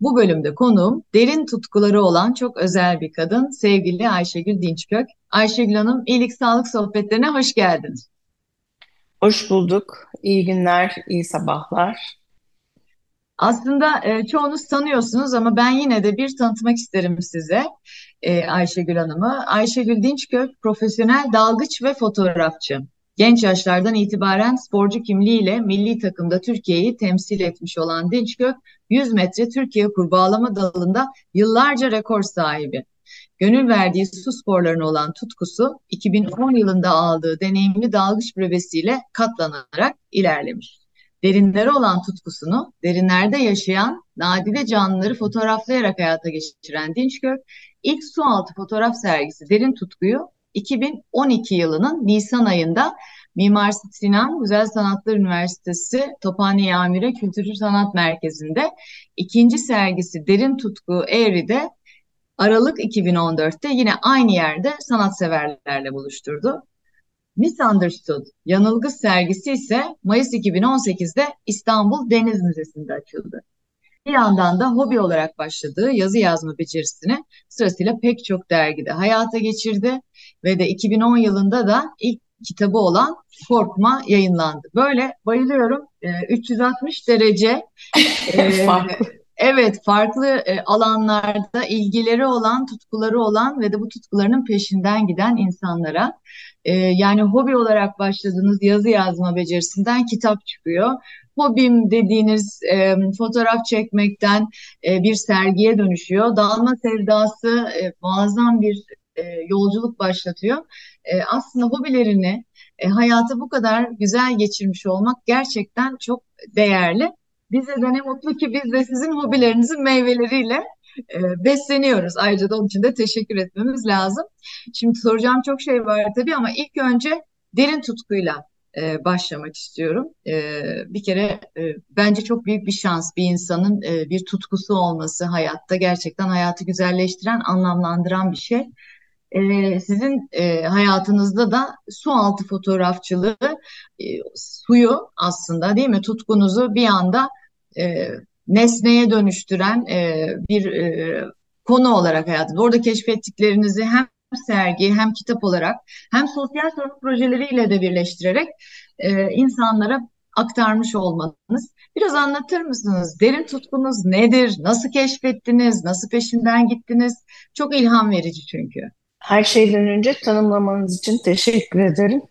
Bu bölümde konuğum derin tutkuları olan çok özel bir kadın, sevgili Ayşegül Dinçkök. Ayşegül Hanım, İyilik Sağlık Sohbetlerine hoş geldiniz. Hoş bulduk. İyi günler, iyi sabahlar. Aslında e, çoğunuz tanıyorsunuz ama ben yine de bir tanıtmak isterim size e, Ayşegül Hanım'ı. Ayşegül Dinçkök profesyonel dalgıç ve fotoğrafçı. Genç yaşlardan itibaren sporcu kimliğiyle milli takımda Türkiye'yi temsil etmiş olan Dinçgök, 100 metre Türkiye kurbağalama dalında yıllarca rekor sahibi. Gönül verdiği su sporlarına olan tutkusu 2010 yılında aldığı deneyimli dalgıç brevesiyle katlanarak ilerlemiş. Derinlere olan tutkusunu derinlerde yaşayan nadide canlıları fotoğraflayarak hayata geçiren Dinçgök, ilk su altı fotoğraf sergisi Derin Tutkuyu 2012 yılının Nisan ayında Mimar Sinan Güzel Sanatlar Üniversitesi Tophane Amire Kültür Sanat Merkezi'nde ikinci sergisi Derin Tutku Eğri'de Aralık 2014'te yine aynı yerde sanatseverlerle buluşturdu. Misunderstood yanılgı sergisi ise Mayıs 2018'de İstanbul Deniz Müzesi'nde açıldı. Bir yandan da hobi olarak başladığı yazı yazma becerisini sırasıyla pek çok dergide hayata geçirdi ve de 2010 yılında da ilk kitabı olan Korkma yayınlandı. Böyle bayılıyorum. E, ee, 360 derece e, evet farklı e, alanlarda ilgileri olan, tutkuları olan ve de bu tutkularının peşinden giden insanlara e, yani hobi olarak başladığınız yazı yazma becerisinden kitap çıkıyor hobim dediğiniz e, fotoğraf çekmekten e, bir sergiye dönüşüyor. Dalma sevdası e, muazzam bir e, yolculuk başlatıyor. E, aslında hobilerini e, hayatı bu kadar güzel geçirmiş olmak gerçekten çok değerli. Bize de ne mutlu ki biz de sizin hobilerinizin meyveleriyle besleniyoruz. Ayrıca da onun için de teşekkür etmemiz lazım. Şimdi soracağım çok şey var tabii ama ilk önce derin tutkuyla e, başlamak istiyorum. E, bir kere e, bence çok büyük bir şans bir insanın e, bir tutkusu olması hayatta gerçekten hayatı güzelleştiren, anlamlandıran bir şey. E, sizin e, hayatınızda da su altı fotoğrafçılığı e, suyu aslında değil mi tutkunuzu bir anda e, nesneye dönüştüren e, bir e, konu olarak hayatınızda. Orada keşfettiklerinizi hem sergi hem kitap olarak hem sosyal sorumluluk projeleriyle de birleştirerek e, insanlara aktarmış olmanız. Biraz anlatır mısınız? Derin tutkunuz nedir? Nasıl keşfettiniz? Nasıl peşinden gittiniz? Çok ilham verici çünkü. Her şeyden önce tanımlamanız için teşekkür ederim.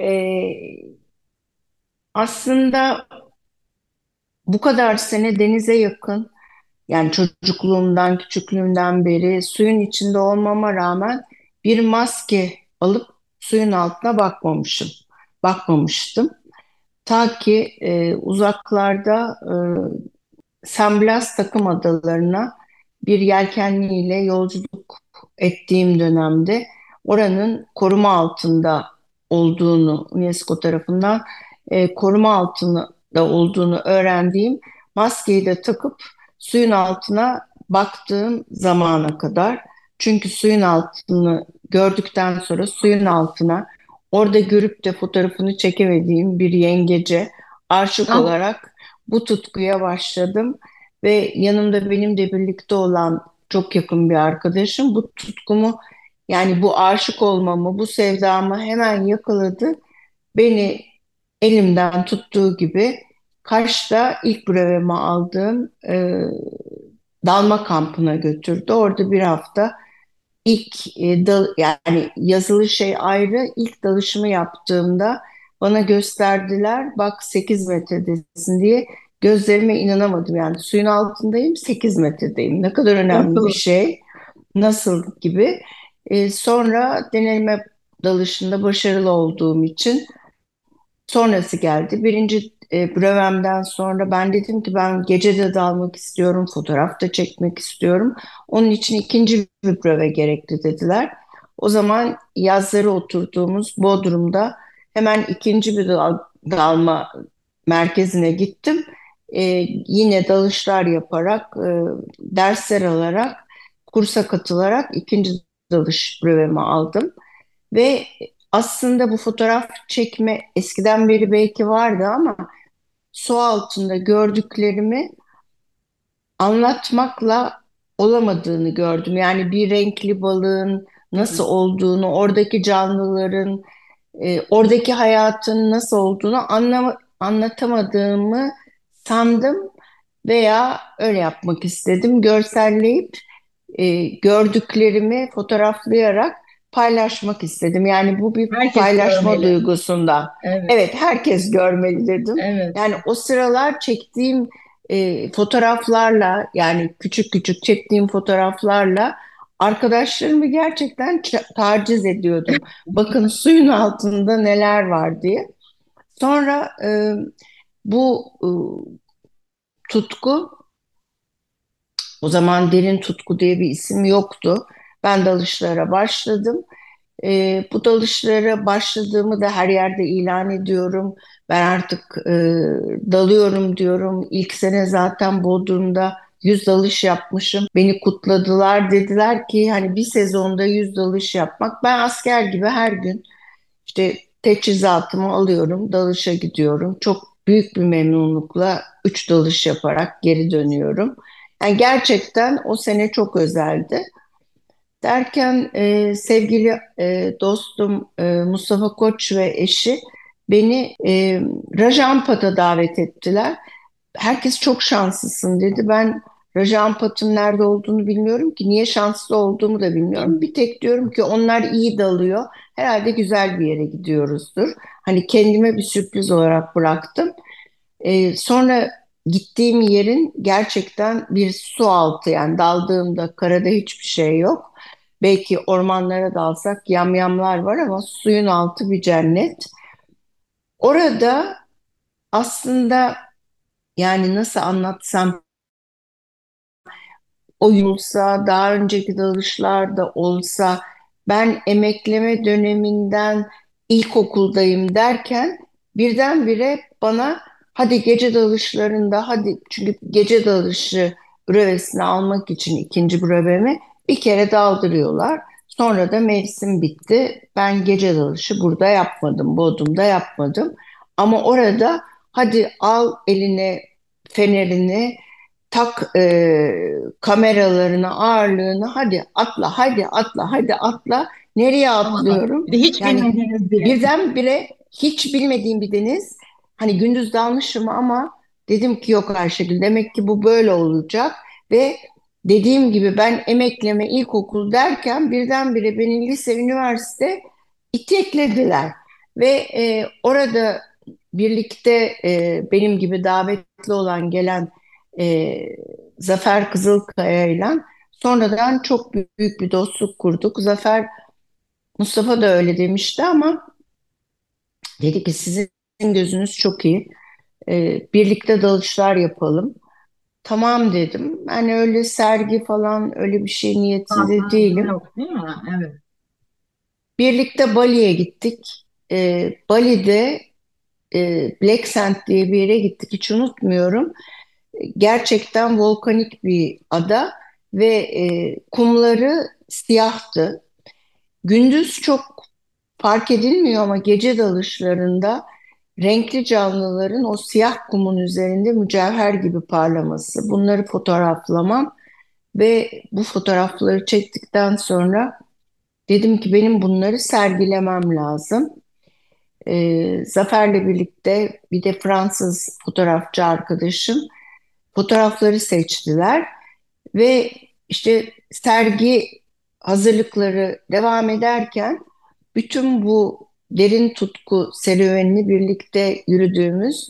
Ee, aslında bu kadar sene denize yakın yani çocukluğumdan, küçüklüğümden beri suyun içinde olmama rağmen bir maske alıp suyun altına bakmamışım. Bakmamıştım. Ta ki e, uzaklarda e, San Blas takım adalarına bir yelkenliyle yolculuk ettiğim dönemde oranın koruma altında olduğunu UNESCO tarafından e, koruma altında olduğunu öğrendiğim maskeyi de takıp suyun altına baktığım zamana kadar. Çünkü suyun altını gördükten sonra suyun altına orada görüp de fotoğrafını çekemediğim bir yengece aşık ah. olarak bu tutkuya başladım ve yanımda benim de birlikte olan çok yakın bir arkadaşım bu tutkumu yani bu aşık olmamı, bu sevdamı hemen yakaladı. Beni elimden tuttuğu gibi Kaş'ta ilk brevemi aldığım e, dalma kampına götürdü. Orada bir hafta ilk e, dal, yani yazılı şey ayrı. İlk dalışımı yaptığımda bana gösterdiler bak 8 metredesin diye. Gözlerime inanamadım. Yani suyun altındayım 8 metredeyim. Ne kadar önemli bir şey. Nasıl gibi. E, sonra denelme dalışında başarılı olduğum için sonrası geldi. Birinci e, brevemden sonra ben dedim ki ben gece de dalmak istiyorum, fotoğraf da çekmek istiyorum. Onun için ikinci bir breve gerekli dediler. O zaman yazları oturduğumuz Bodrum'da hemen ikinci bir dal dalma merkezine gittim. E, yine dalışlar yaparak, e, dersler alarak, kursa katılarak ikinci dalış brevemi aldım. Ve aslında bu fotoğraf çekme eskiden beri belki vardı ama su altında gördüklerimi anlatmakla olamadığını gördüm. Yani bir renkli balığın nasıl olduğunu, oradaki canlıların, e, oradaki hayatın nasıl olduğunu anlama, anlatamadığımı sandım veya öyle yapmak istedim. Görselleyip e, gördüklerimi fotoğraflayarak paylaşmak istedim. Yani bu bir Herkes paylaşma görmeli. duygusunda. Evet, Evet, herkes görmeli dedim. evet. Yani o sıralar çektiğim e, fotoğraflarla yani küçük küçük çektiğim fotoğraflarla arkadaşlarımı gerçekten taciz ediyordum. Bakın suyun altında neler var diye. Sonra e, bu e, tutku o zaman derin tutku diye bir isim yoktu. Ben dalışlara başladım. E, bu dalışlara başladığımı da her yerde ilan ediyorum. Ben artık e, dalıyorum diyorum. İlk sene zaten Bodrum'da 100 dalış yapmışım. Beni kutladılar. Dediler ki hani bir sezonda 100 dalış yapmak. Ben asker gibi her gün işte teçhizatımı alıyorum, dalışa gidiyorum. Çok büyük bir memnunlukla 3 dalış yaparak geri dönüyorum. Yani gerçekten o sene çok özeldi. Derken e, sevgili e, dostum e, Mustafa Koç ve eşi beni e, Rajampat'a davet ettiler. Herkes çok şanslısın dedi. Ben Rajampat'ın nerede olduğunu bilmiyorum ki. Niye şanslı olduğumu da bilmiyorum. Bir tek diyorum ki onlar iyi dalıyor. Herhalde güzel bir yere gidiyoruzdur. Hani kendime bir sürpriz olarak bıraktım. E, sonra gittiğim yerin gerçekten bir su altı yani daldığımda karada hiçbir şey yok. Belki ormanlara dalsak yamyamlar var ama suyun altı bir cennet. Orada aslında yani nasıl anlatsam oyulsa, daha önceki dalışlarda olsa ben emekleme döneminden ilkokuldayım derken birdenbire bana hadi gece dalışlarında hadi çünkü gece dalışı brevesini almak için ikinci brevemi bir kere daldırıyorlar. Sonra da mevsim bitti. Ben gece dalışı burada yapmadım, Bodrum'da yapmadım. Ama orada hadi al eline fenerini, tak e, kameralarını, ağırlığını, hadi atla, hadi atla, hadi atla. Nereye atlıyorum? hiç Yani bilmediğiniz bir birdenbire hiç bilmediğim bir deniz. Hani gündüz dalmışım ama dedim ki yok Ayşegül demek ki bu böyle olacak ve dediğim gibi ben emekleme ilkokul derken birdenbire beni lise, üniversite iteklediler ve e, orada birlikte e, benim gibi davetli olan gelen e, Zafer Kızılkaya ile sonradan çok büyük bir dostluk kurduk. Zafer Mustafa da öyle demişti ama dedi ki sizin gözünüz çok iyi. E, birlikte dalışlar yapalım. Tamam dedim. Yani öyle sergi falan öyle bir şey niyetinde fazla değilim. yok değil mi? Evet. Birlikte Bali'ye gittik. E, Bali'de e, Black Sand diye bir yere gittik. Hiç unutmuyorum. Gerçekten volkanik bir ada ve e, kumları siyahtı. Gündüz çok fark edilmiyor ama gece dalışlarında renkli canlıların o siyah kumun üzerinde mücevher gibi parlaması. Bunları fotoğraflamam ve bu fotoğrafları çektikten sonra dedim ki benim bunları sergilemem lazım. E, Zafer'le birlikte bir de Fransız fotoğrafçı arkadaşım fotoğrafları seçtiler ve işte sergi hazırlıkları devam ederken bütün bu derin tutku serüvenini birlikte yürüdüğümüz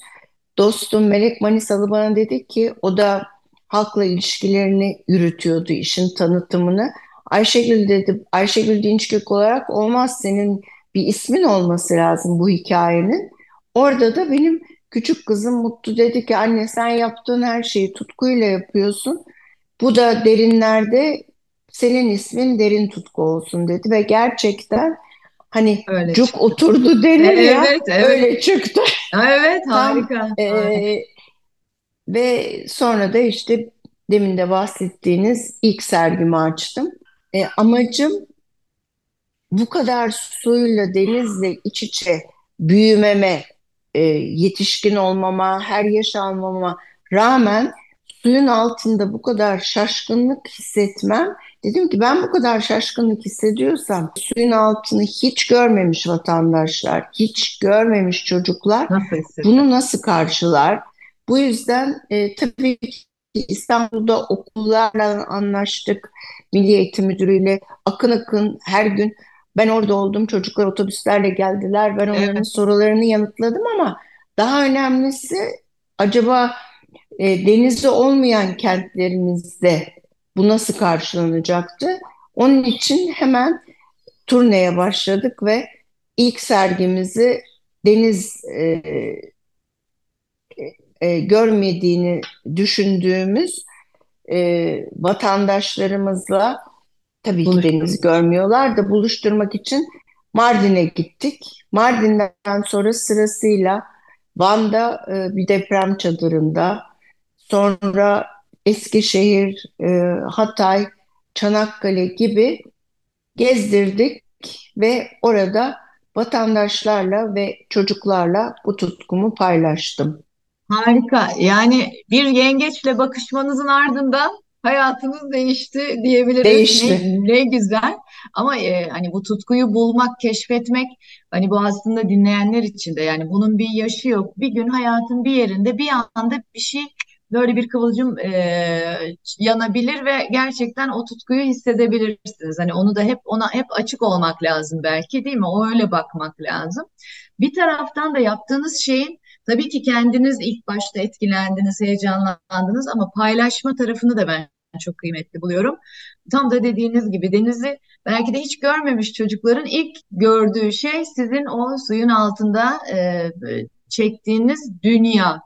dostum Melek Manisalı bana dedi ki o da halkla ilişkilerini yürütüyordu, işin tanıtımını. Ayşegül dedi, Ayşegül Dinçgök olarak olmaz senin bir ismin olması lazım bu hikayenin. Orada da benim küçük kızım Mutlu dedi ki anne sen yaptığın her şeyi tutkuyla yapıyorsun. Bu da derinlerde senin ismin derin tutku olsun dedi ve gerçekten hani Öyle cuk çıktı. oturdu denir ya Evet, evet. öyle çıktı. Evet, Tam harika. e, Harika. ve sonra da işte demin de bahsettiğiniz ilk sergimi açtım. E, amacım bu kadar suyla, denizle iç içe büyümeme, e, yetişkin olmama, her yaş almama rağmen suyun altında bu kadar şaşkınlık hissetmem. Dedim ki ben bu kadar şaşkınlık hissediyorsam suyun altını hiç görmemiş vatandaşlar, hiç görmemiş çocuklar Nasıl hissediyorsun? bunu nasıl karşılar? Bu yüzden e, tabii ki İstanbul'da okullarla anlaştık. Milli Eğitim Müdürü'yle akın akın her gün ben orada oldum. Çocuklar otobüslerle geldiler. Ben onların Evet, sorularını yanıtladım ama daha önemlisi acaba e, denizi olmayan kentlerimizde bu nasıl karşılanacaktı? Onun için hemen turneye başladık ve ilk sergimizi deniz e, e, görmediğini düşündüğümüz e, vatandaşlarımızla tabii ki buluştunuz. görmüyorlar da buluşturmak için Mardin'e gittik. Mardin'den sonra sırasıyla Van'da e, bir deprem çadırında, sonra Eskişehir, e, Hatay, Çanakkale gibi gezdirdik ve orada vatandaşlarla ve çocuklarla bu tutkumu paylaştım. Harika. Yani bir yengeçle bakışmanızın ardından hayatınız değişti diyebiliriz. Ne, Değişti. ne güzel. Ama e, hani bu tutkuyu bulmak, keşfetmek hani bu aslında dinleyenler için de yani bunun bir yaşı yok. Bir gün hayatın bir yerinde bir anda bir şey böyle bir kıvılcım e, yanabilir ve gerçekten o tutkuyu hissedebilirsiniz. Hani onu da hep ona hep açık olmak lazım belki değil mi? O öyle bakmak lazım. Bir taraftan da yaptığınız şeyin Tabii ki kendiniz ilk başta etkilendiniz, heyecanlandınız ama paylaşma tarafını da ben çok kıymetli buluyorum. Tam da dediğiniz gibi denizi belki de hiç görmemiş çocukların ilk gördüğü şey sizin o suyun altında e, çektiğiniz dünya.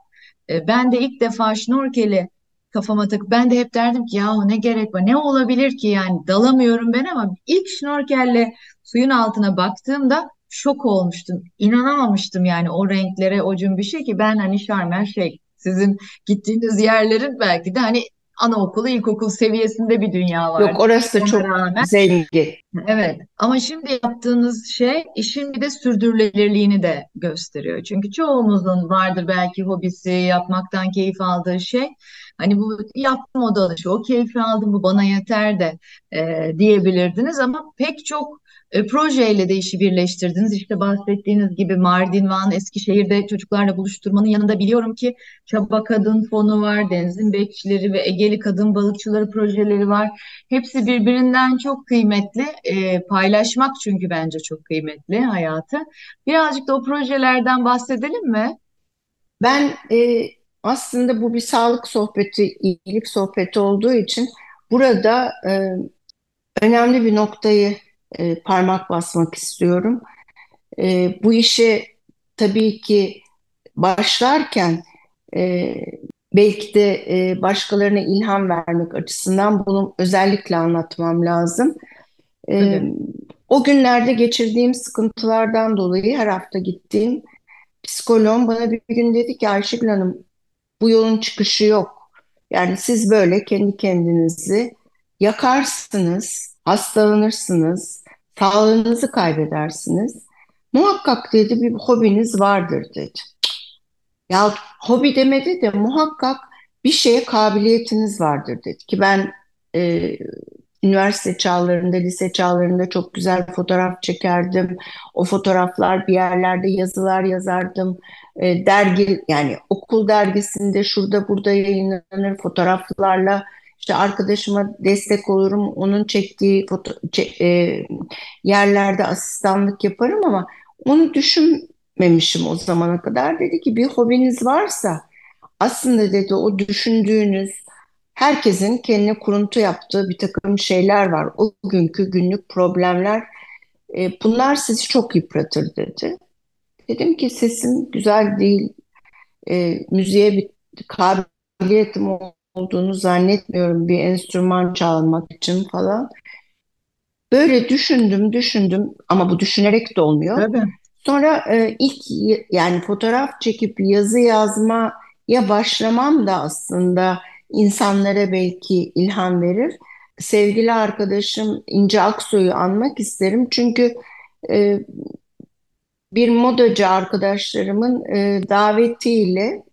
E, ben de ilk defa şnorkeli kafama takıp ben de hep derdim ki yahu ne gerek var ne olabilir ki yani dalamıyorum ben ama ilk şnorkelle suyun altına baktığımda şok olmuştum. İnanamamıştım yani o renklere, o cümbüşe ki ben hani Şarm şey sizin gittiğiniz yerlerin belki de hani anaokulu, ilkokul seviyesinde bir dünya Yok vardı. orası da çok rağmen zengin. Evet ama şimdi yaptığınız şey işin bir de sürdürülebilirliğini de gösteriyor. Çünkü çoğumuzun vardır belki hobisi, yapmaktan keyif aldığı şey. Hani bu yaptım o dalışı, o keyfi aldım bu bana yeter de e, diyebilirdiniz ama pek çok e, projeyle de işi birleştirdiniz. İşte bahsettiğiniz gibi Mardin, Van, Eskişehir'de çocuklarla buluşturmanın yanında biliyorum ki Çaba Kadın Fonu var, Denizin Bekçileri ve Egeli Kadın Balıkçıları projeleri var. Hepsi birbirinden çok kıymetli. E, paylaşmak çünkü bence çok kıymetli hayatı. Birazcık da o projelerden bahsedelim mi? Ben e, aslında bu bir sağlık sohbeti, iyilik sohbeti olduğu için burada e, önemli bir noktayı e, parmak basmak istiyorum. E, bu işe tabii ki başlarken e, belki de e, başkalarına ilham vermek açısından bunu özellikle anlatmam lazım. E, o günlerde geçirdiğim sıkıntılardan dolayı her hafta gittiğim psikoloğum bana bir gün dedi ki Ayşegül Hanım bu yolun çıkışı yok. Yani siz böyle kendi kendinizi yakarsınız, hastalanırsınız, sağlığınızı kaybedersiniz. Muhakkak dedi bir hobiniz vardır dedi. Ya hobi demedi de muhakkak bir şeye kabiliyetiniz vardır dedi ki ben e, üniversite çağlarında, lise çağlarında çok güzel fotoğraf çekerdim. O fotoğraflar bir yerlerde yazılar yazardım. E, dergi yani okul dergisinde şurada burada yayınlanır fotoğraflarla işte arkadaşıma destek olurum. Onun çektiği foto çe- e, yerlerde asistanlık yaparım ama onu düşünmemişim o zamana kadar. Dedi ki bir hobiniz varsa aslında dedi o düşündüğünüz herkesin kendine kuruntu yaptığı bir takım şeyler var. O günkü günlük problemler e, bunlar sizi çok yıpratır dedi. Dedim ki sesim güzel değil. e, müziğe bir kabiliyetim olduğunu zannetmiyorum bir enstrüman çalmak için falan. Böyle düşündüm, düşündüm ama bu düşünerek de olmuyor. Tabii. Sonra e, ilk yani fotoğraf çekip yazı yazmaya başlamam da aslında insanlara belki ilham verir. Sevgili arkadaşım İnce Aksoy'u anmak isterim. Çünkü e, bir modacı arkadaşlarımın e, davetiyle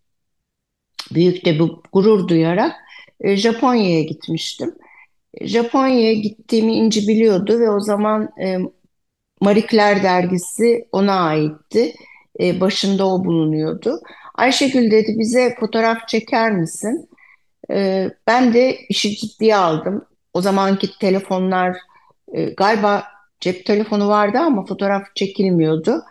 büyük de bu gurur duyarak e, Japonya'ya gitmiştim. Japonya'ya gittiğimi İnci biliyordu ve o zaman e, Marie Claire dergisi ona aitti. E, başında o bulunuyordu. Ayşegül dedi bize fotoğraf çeker misin? Ben de işi ciddiye aldım. O zamanki telefonlar galiba cep telefonu vardı ama fotoğraf çekilmiyordu.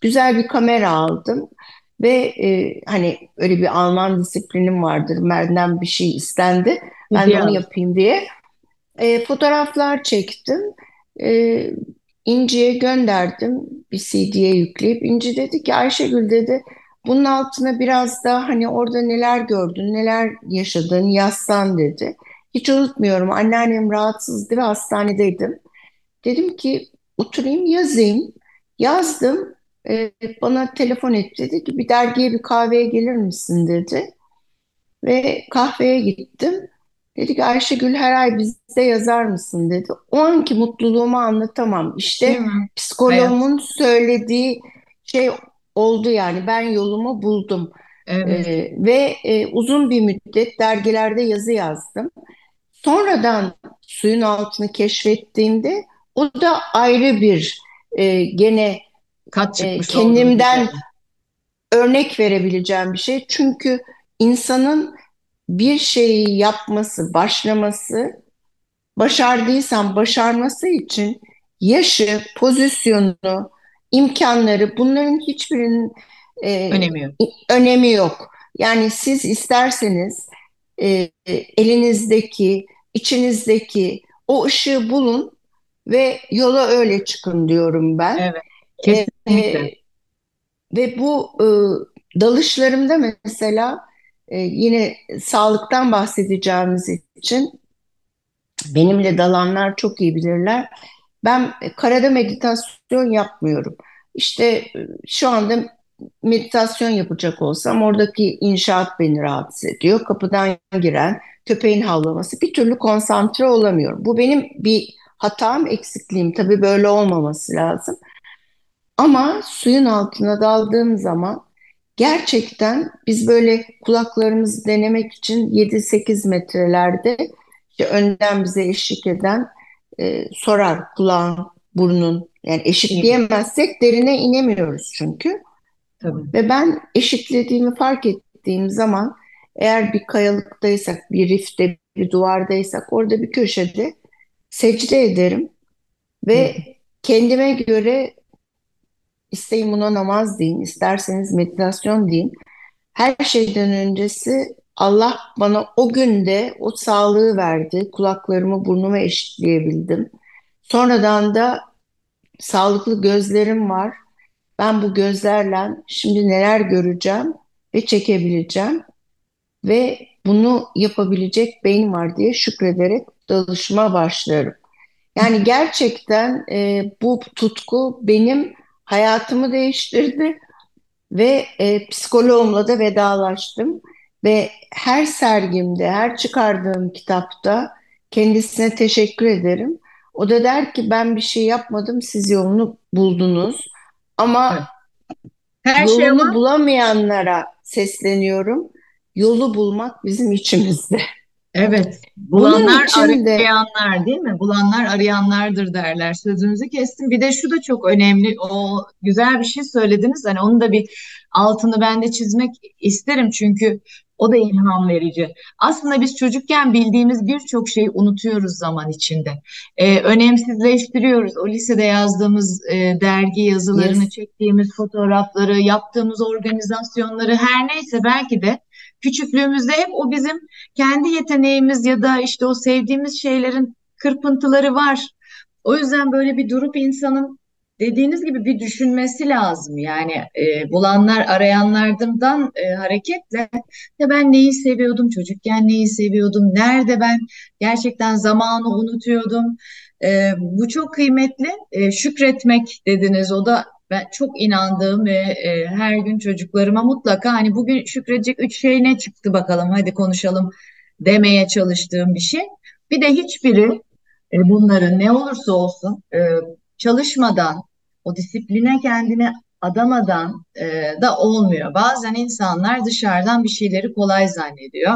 Güzel bir kamera aldım ve e, hani öyle bir Alman disiplinim vardır. Benden bir şey istendi. Ben de onu yapayım diye. E, fotoğraflar çektim. E, İnci'ye gönderdim bir CD'ye yükleyip. İnci dedi ki Ayşegül dedi bunun altına biraz daha hani orada neler gördün, neler yaşadın yazsan dedi. Hiç unutmuyorum anneannem rahatsızdı ve hastanedeydim. Dedim ki oturayım yazayım. Yazdım. E, bana telefon etti dedi ki bir dergiye bir kahveye gelir misin dedi. Ve kahveye gittim. Dedi ki Ayşegül her ay bizde yazar mısın dedi. O anki mutluluğumu anlatamam. İşte psikoloğumun söylediği şey oldu yani ben yolumu buldum. Evet. Ee, ve e, uzun bir müddet dergilerde yazı yazdım. Sonradan suyun altını keşfettiğimde o da ayrı bir e, gene Kat e, kendimden örnek verebileceğim bir şey. Çünkü insanın bir şeyi yapması, başlaması, başardıysan başarması için yaşı, pozisyonu, imkanları bunların hiçbirinin e, önemi yok. önemi yok. Yani siz isterseniz e, elinizdeki, içinizdeki o ışığı bulun ve yola öyle çıkın diyorum ben. Evet, kesinlikle. E, ve bu e, dalışlarımda mesela e, yine sağlıktan bahsedeceğimiz için benimle dalanlar çok iyi bilirler. Ben karada meditasyon yapmıyorum. İşte e, şu anda meditasyon yapacak olsam oradaki inşaat beni rahatsız ediyor. Kapıdan giren köpeğin havlaması bir türlü konsantre olamıyorum. Bu benim bir hatam, eksikliğim. Tabii böyle olmaması lazım. Ama suyun altına daldığım zaman gerçekten biz böyle kulaklarımızı denemek için 7-8 metrelerde işte önden bize eşlik eden e, sorar kulağın, burnun. Yani eşitleyemezsek derine inemiyoruz çünkü. Tabii. Ve ben eşitlediğimi fark ettiğim zaman eğer bir kayalıktaysak, bir rifte, bir duvardaysak orada bir köşede secde ederim ve Hı. kendime göre isteyin buna namaz deyin, isterseniz meditasyon deyin. Her şeyden öncesi Allah bana o günde o sağlığı verdi. Kulaklarımı burnumu eşitleyebildim. Sonradan da sağlıklı gözlerim var. Ben bu gözlerle şimdi neler göreceğim ve çekebileceğim ve bunu yapabilecek beyin var diye şükrederek dalışma başlarım. Yani gerçekten e, bu tutku benim hayatımı değiştirdi ve e, psikoloğumla da vedalaştım. Ve her sergimde, her çıkardığım kitapta kendisine teşekkür ederim. O da der ki ben bir şey yapmadım, siz yolunu buldunuz. Ama her şey yolunu şey bulamayanlara sesleniyorum. Yolu bulmak bizim içimizde. Evet. Bulanlar içinde... arayanlar değil mi? Bulanlar arayanlardır derler. Sözünüzü kestim. Bir de şu da çok önemli. O güzel bir şey söylediniz. Hani onu da bir altını ben de çizmek isterim. Çünkü o da ilham verici. Aslında biz çocukken bildiğimiz birçok şeyi unutuyoruz zaman içinde. Ee, önemsizleştiriyoruz. O lisede yazdığımız e, dergi yazılarını, yes. çektiğimiz fotoğrafları, yaptığımız organizasyonları her neyse belki de küçüklüğümüzde hep o bizim kendi yeteneğimiz ya da işte o sevdiğimiz şeylerin kırpıntıları var. O yüzden böyle bir durup insanın dediğiniz gibi bir düşünmesi lazım. Yani e, bulanlar arayanlardan e, hareketle ya ben neyi seviyordum çocukken neyi seviyordum nerede ben gerçekten zamanı unutuyordum. E, bu çok kıymetli. E, şükretmek dediniz o da ben çok inandığım ve e, her gün çocuklarıma mutlaka hani bugün şükredecek üç şey ne çıktı bakalım hadi konuşalım demeye çalıştığım bir şey. Bir de hiçbiri e, bunların ne olursa olsun e, çalışmadan, o disipline kendini adamadan e, da olmuyor. Bazen insanlar dışarıdan bir şeyleri kolay zannediyor.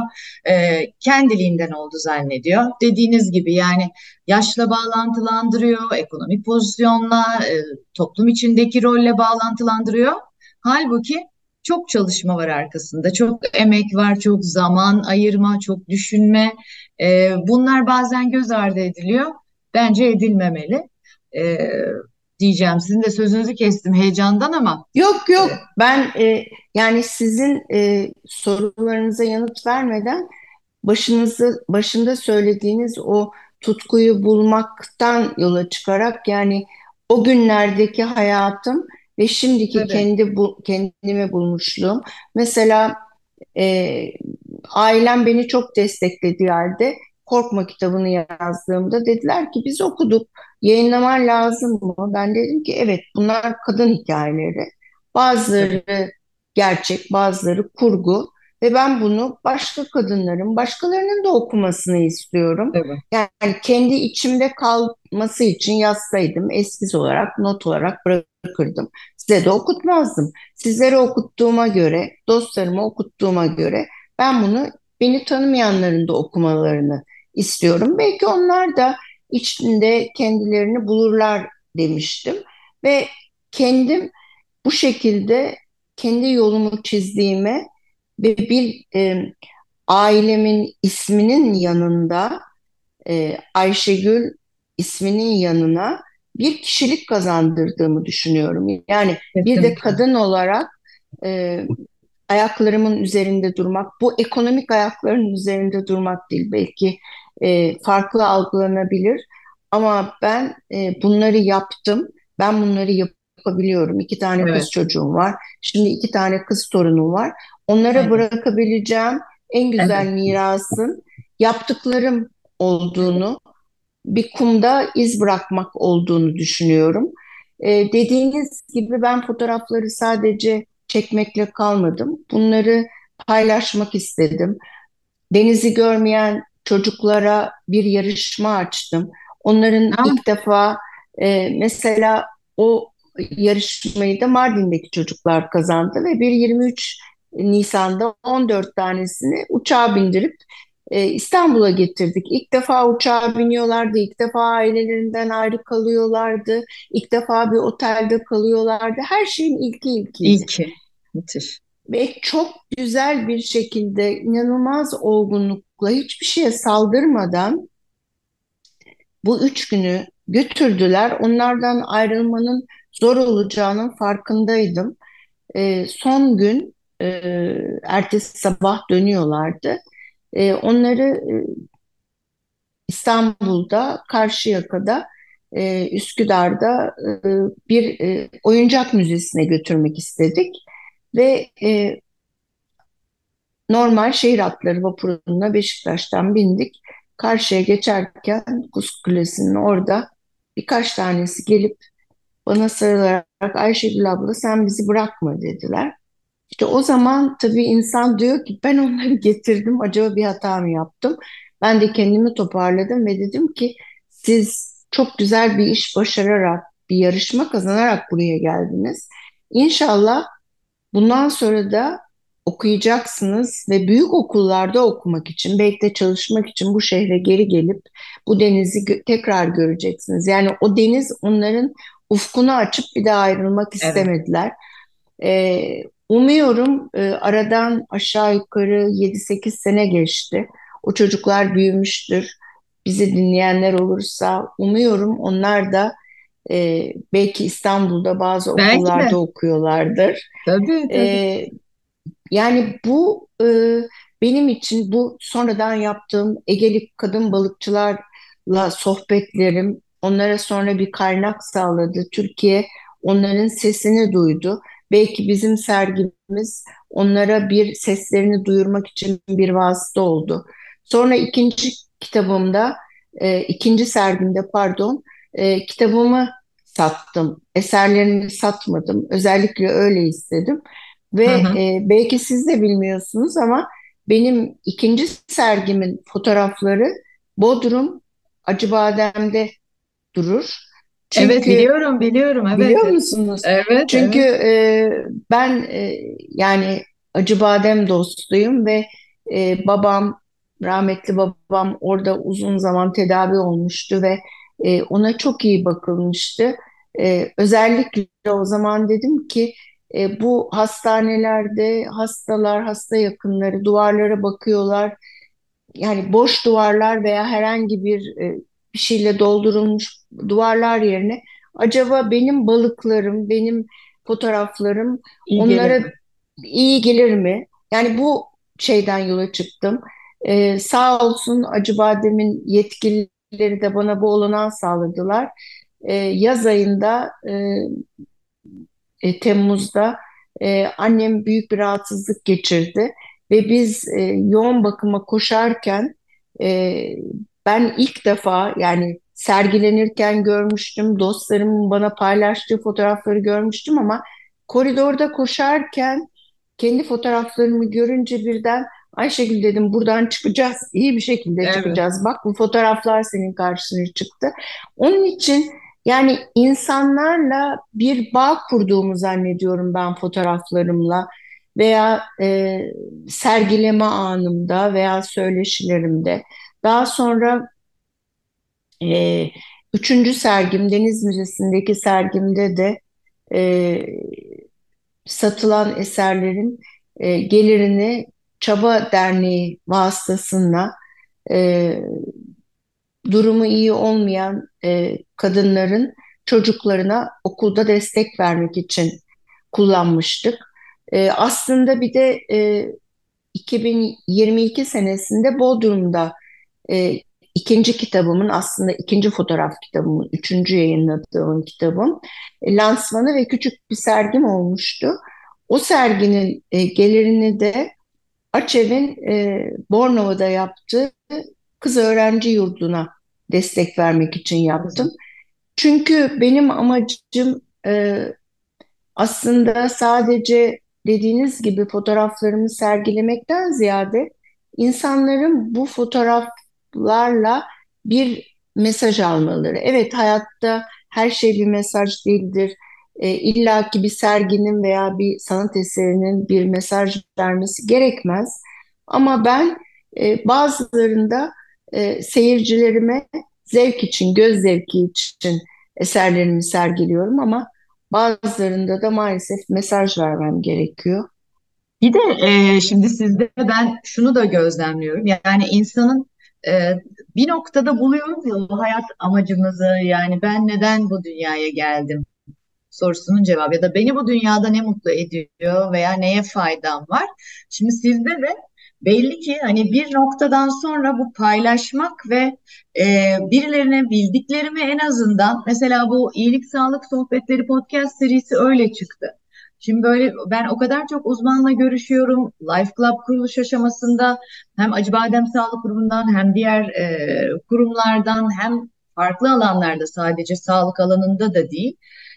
E, kendiliğinden oldu zannediyor. Dediğiniz gibi yani yaşla bağlantılandırıyor, ekonomik pozisyonla, e, toplum içindeki rolle bağlantılandırıyor. Halbuki çok çalışma var arkasında, çok emek var, çok zaman ayırma, çok düşünme. E, bunlar bazen göz ardı ediliyor. Bence edilmemeli. E, diyeceğim. Sizin de sözünüzü kestim heyecandan ama. Yok yok ben e, yani sizin e, sorularınıza yanıt vermeden başınızı başında söylediğiniz o tutkuyu bulmaktan yola çıkarak yani o günlerdeki hayatım ve şimdiki Evet, kendi bu, kendimi bulmuşluğum. Mesela e, ailem beni çok desteklediği halde Korkma kitabını yazdığımda dediler ki biz okuduk. Yayınlaman lazım mı? Ben dedim ki evet bunlar kadın hikayeleri. Bazıları gerçek, bazıları kurgu ve ben bunu başka kadınların, başkalarının da okumasını istiyorum. tabii. Yani kendi içimde kalması için yazsaydım eskiz olarak, not olarak bırakırdım. Size de okutmazdım. Sizlere okuttuğuma göre, dostlarıma okuttuğuma göre ben bunu beni tanımayanların da okumalarını istiyorum. Belki onlar da içinde kendilerini bulurlar demiştim. Ve kendim bu şekilde kendi yolumu çizdiğime ve bir e, ailemin isminin yanında e, Ayşegül isminin yanına bir kişilik kazandırdığımı düşünüyorum. Yani bir de kadın olarak e, ayaklarımın üzerinde durmak, bu ekonomik ayakların üzerinde durmak değil. Belki e, farklı algılanabilir ama ben e, bunları yaptım, ben bunları yapabiliyorum. İki tane kız Evet, çocuğum var, şimdi iki tane kız torunum var. Onlara evet, bırakabileceğim en güzel evet, mirasın yaptıklarım olduğunu, bir kumda iz bırakmak olduğunu düşünüyorum. Ee, dediğiniz gibi ben fotoğrafları sadece çekmekle kalmadım. Bunları paylaşmak istedim. Denizi görmeyen çocuklara bir yarışma açtım. Onların Ah, ilk defa e, mesela o yarışmayı da Mardin'deki çocuklar kazandı ve bir 23 Nisan'da 14 tanesini uçağa bindirip e, İstanbul'a getirdik. İlk defa uçağa biniyorlardı, ilk defa ailelerinden ayrı kalıyorlardı, ilk defa bir otelde kalıyorlardı. Her şeyin ilki ilkiydi. ki. Müthiş. Ve çok güzel bir şekilde, inanılmaz olgunlukla, hiçbir şeye saldırmadan bu üç günü götürdüler. Onlardan ayrılmanın zor olacağının farkındaydım. E, son gün, e, ertesi sabah dönüyorlardı. E, onları e, İstanbul'da, Karşıyaka'da, e, Üsküdar'da e, bir e, oyuncak müzesine götürmek istedik. Ve e, normal şehir hatları vapuruna Beşiktaş'tan bindik. Karşıya geçerken Kuz Kulesi'nin orada birkaç tanesi gelip bana sarılarak Ayşegül abla sen bizi bırakma dediler. İşte o zaman tabii insan diyor ki ben onları getirdim acaba bir hata mı yaptım? Ben de kendimi toparladım ve dedim ki siz çok güzel bir iş başararak, bir yarışma kazanarak buraya geldiniz. İnşallah bundan sonra da okuyacaksınız ve büyük okullarda okumak için, belki de çalışmak için bu şehre geri gelip bu denizi gö- tekrar göreceksiniz. Yani o deniz onların ufkunu açıp bir daha ayrılmak Evet. istemediler. Ee, umuyorum e, aradan aşağı yukarı yedi sekiz sene geçti. O çocuklar büyümüştür. Bizi dinleyenler olursa umuyorum onlar da e, belki İstanbul'da bazı Belki de. okullarda okuyorlardır. Tabii tabii. E, yani bu e, benim için bu sonradan yaptığım Egeli kadın balıkçılarla sohbetlerim onlara sonra bir kaynak sağladı. Türkiye onların sesini duydu. Belki bizim sergimiz onlara bir seslerini duyurmak için bir vasıta oldu. Sonra ikinci kitabımda, e, ikinci sergimde pardon, e, kitabımı sattım. Eserlerimi satmadım. Özellikle öyle istedim. Ve hı hı. E, belki siz de bilmiyorsunuz ama benim ikinci sergimin fotoğrafları Bodrum Acıbadem'de durur. Çünkü, evet biliyorum biliyorum evet. Biliyor musunuz? Evet. Çünkü evet. E, ben e, yani Acıbadem dostuyum ve e, babam rahmetli babam orada uzun zaman tedavi olmuştu ve e, ona çok iyi bakılmıştı. E, özellikle o zaman dedim ki e, bu hastanelerde hastalar, hasta yakınları duvarlara bakıyorlar. Yani boş duvarlar veya herhangi bir e, bir şeyle doldurulmuş duvarlar yerine acaba benim balıklarım, benim fotoğraflarım iyi onlara gelir iyi gelir mi? Yani bu şeyden yola çıktım. Ee, sağ olsun Acıbadem'in yetkilileri de bana bu olanağı sağladılar. Ee, yaz ayında e, e, Temmuz'da e, annem büyük bir rahatsızlık geçirdi ve biz e, yoğun bakıma koşarken e, ben ilk defa yani sergilenirken görmüştüm, dostlarımın bana paylaştığı fotoğrafları görmüştüm ama koridorda koşarken kendi fotoğraflarımı görünce birden Ayşegül dedim buradan çıkacağız, iyi bir şekilde evet. çıkacağız. Bak bu fotoğraflar senin karşına çıktı. Onun için yani insanlarla bir bağ kurduğumu zannediyorum ben fotoğraflarımla veya e, sergileme anımda veya söyleşilerimde. Daha sonra e, üçüncü sergim Deniz Müzesi'ndeki sergimde de e, satılan eserlerin e, gelirini Çaba Derneği vasıtasıyla e, durumu iyi olmayan e, kadınların çocuklarına okulda destek vermek için kullanmıştık. E, aslında bir de e, 2022 senesinde Bodrum'da e, ikinci kitabımın aslında ikinci fotoğraf kitabımın, üçüncü yayınladığım kitabım e, lansmanı ve küçük bir sergim olmuştu. O serginin e, gelirini de Açev'in e, Bornova'da yaptığı kız öğrenci yurduna destek vermek için yaptım. Çünkü benim amacım e, aslında sadece dediğiniz gibi fotoğraflarımı sergilemekten ziyade insanların bu fotoğraflarla bir mesaj almaları. Evet hayatta her şey bir mesaj değildir. E, İlla ki bir serginin veya bir sanat eserinin bir mesaj vermesi gerekmez. Ama ben e, bazılarında e, seyircilerime zevk için, göz zevki için eserlerimi sergiliyorum ama bazılarında da maalesef mesaj vermem gerekiyor. Bir de e, şimdi sizde ben şunu da gözlemliyorum. Yani insanın e, bir noktada buluyoruz ya bu hayat amacımızı yani ben neden bu dünyaya geldim sorusunun cevabı ya da beni bu dünyada ne mutlu ediyor veya neye faydam var. Şimdi sizde de belli ki hani bir noktadan sonra bu paylaşmak ve e, birilerine bildiklerimi en azından mesela bu iyilik sağlık sohbetleri podcast serisi öyle çıktı. Şimdi böyle ben o kadar çok uzmanla görüşüyorum. Life Club kuruluş aşamasında hem Acıbadem Sağlık Kurumu'ndan hem diğer e, kurumlardan hem farklı alanlarda sadece sağlık alanında da değil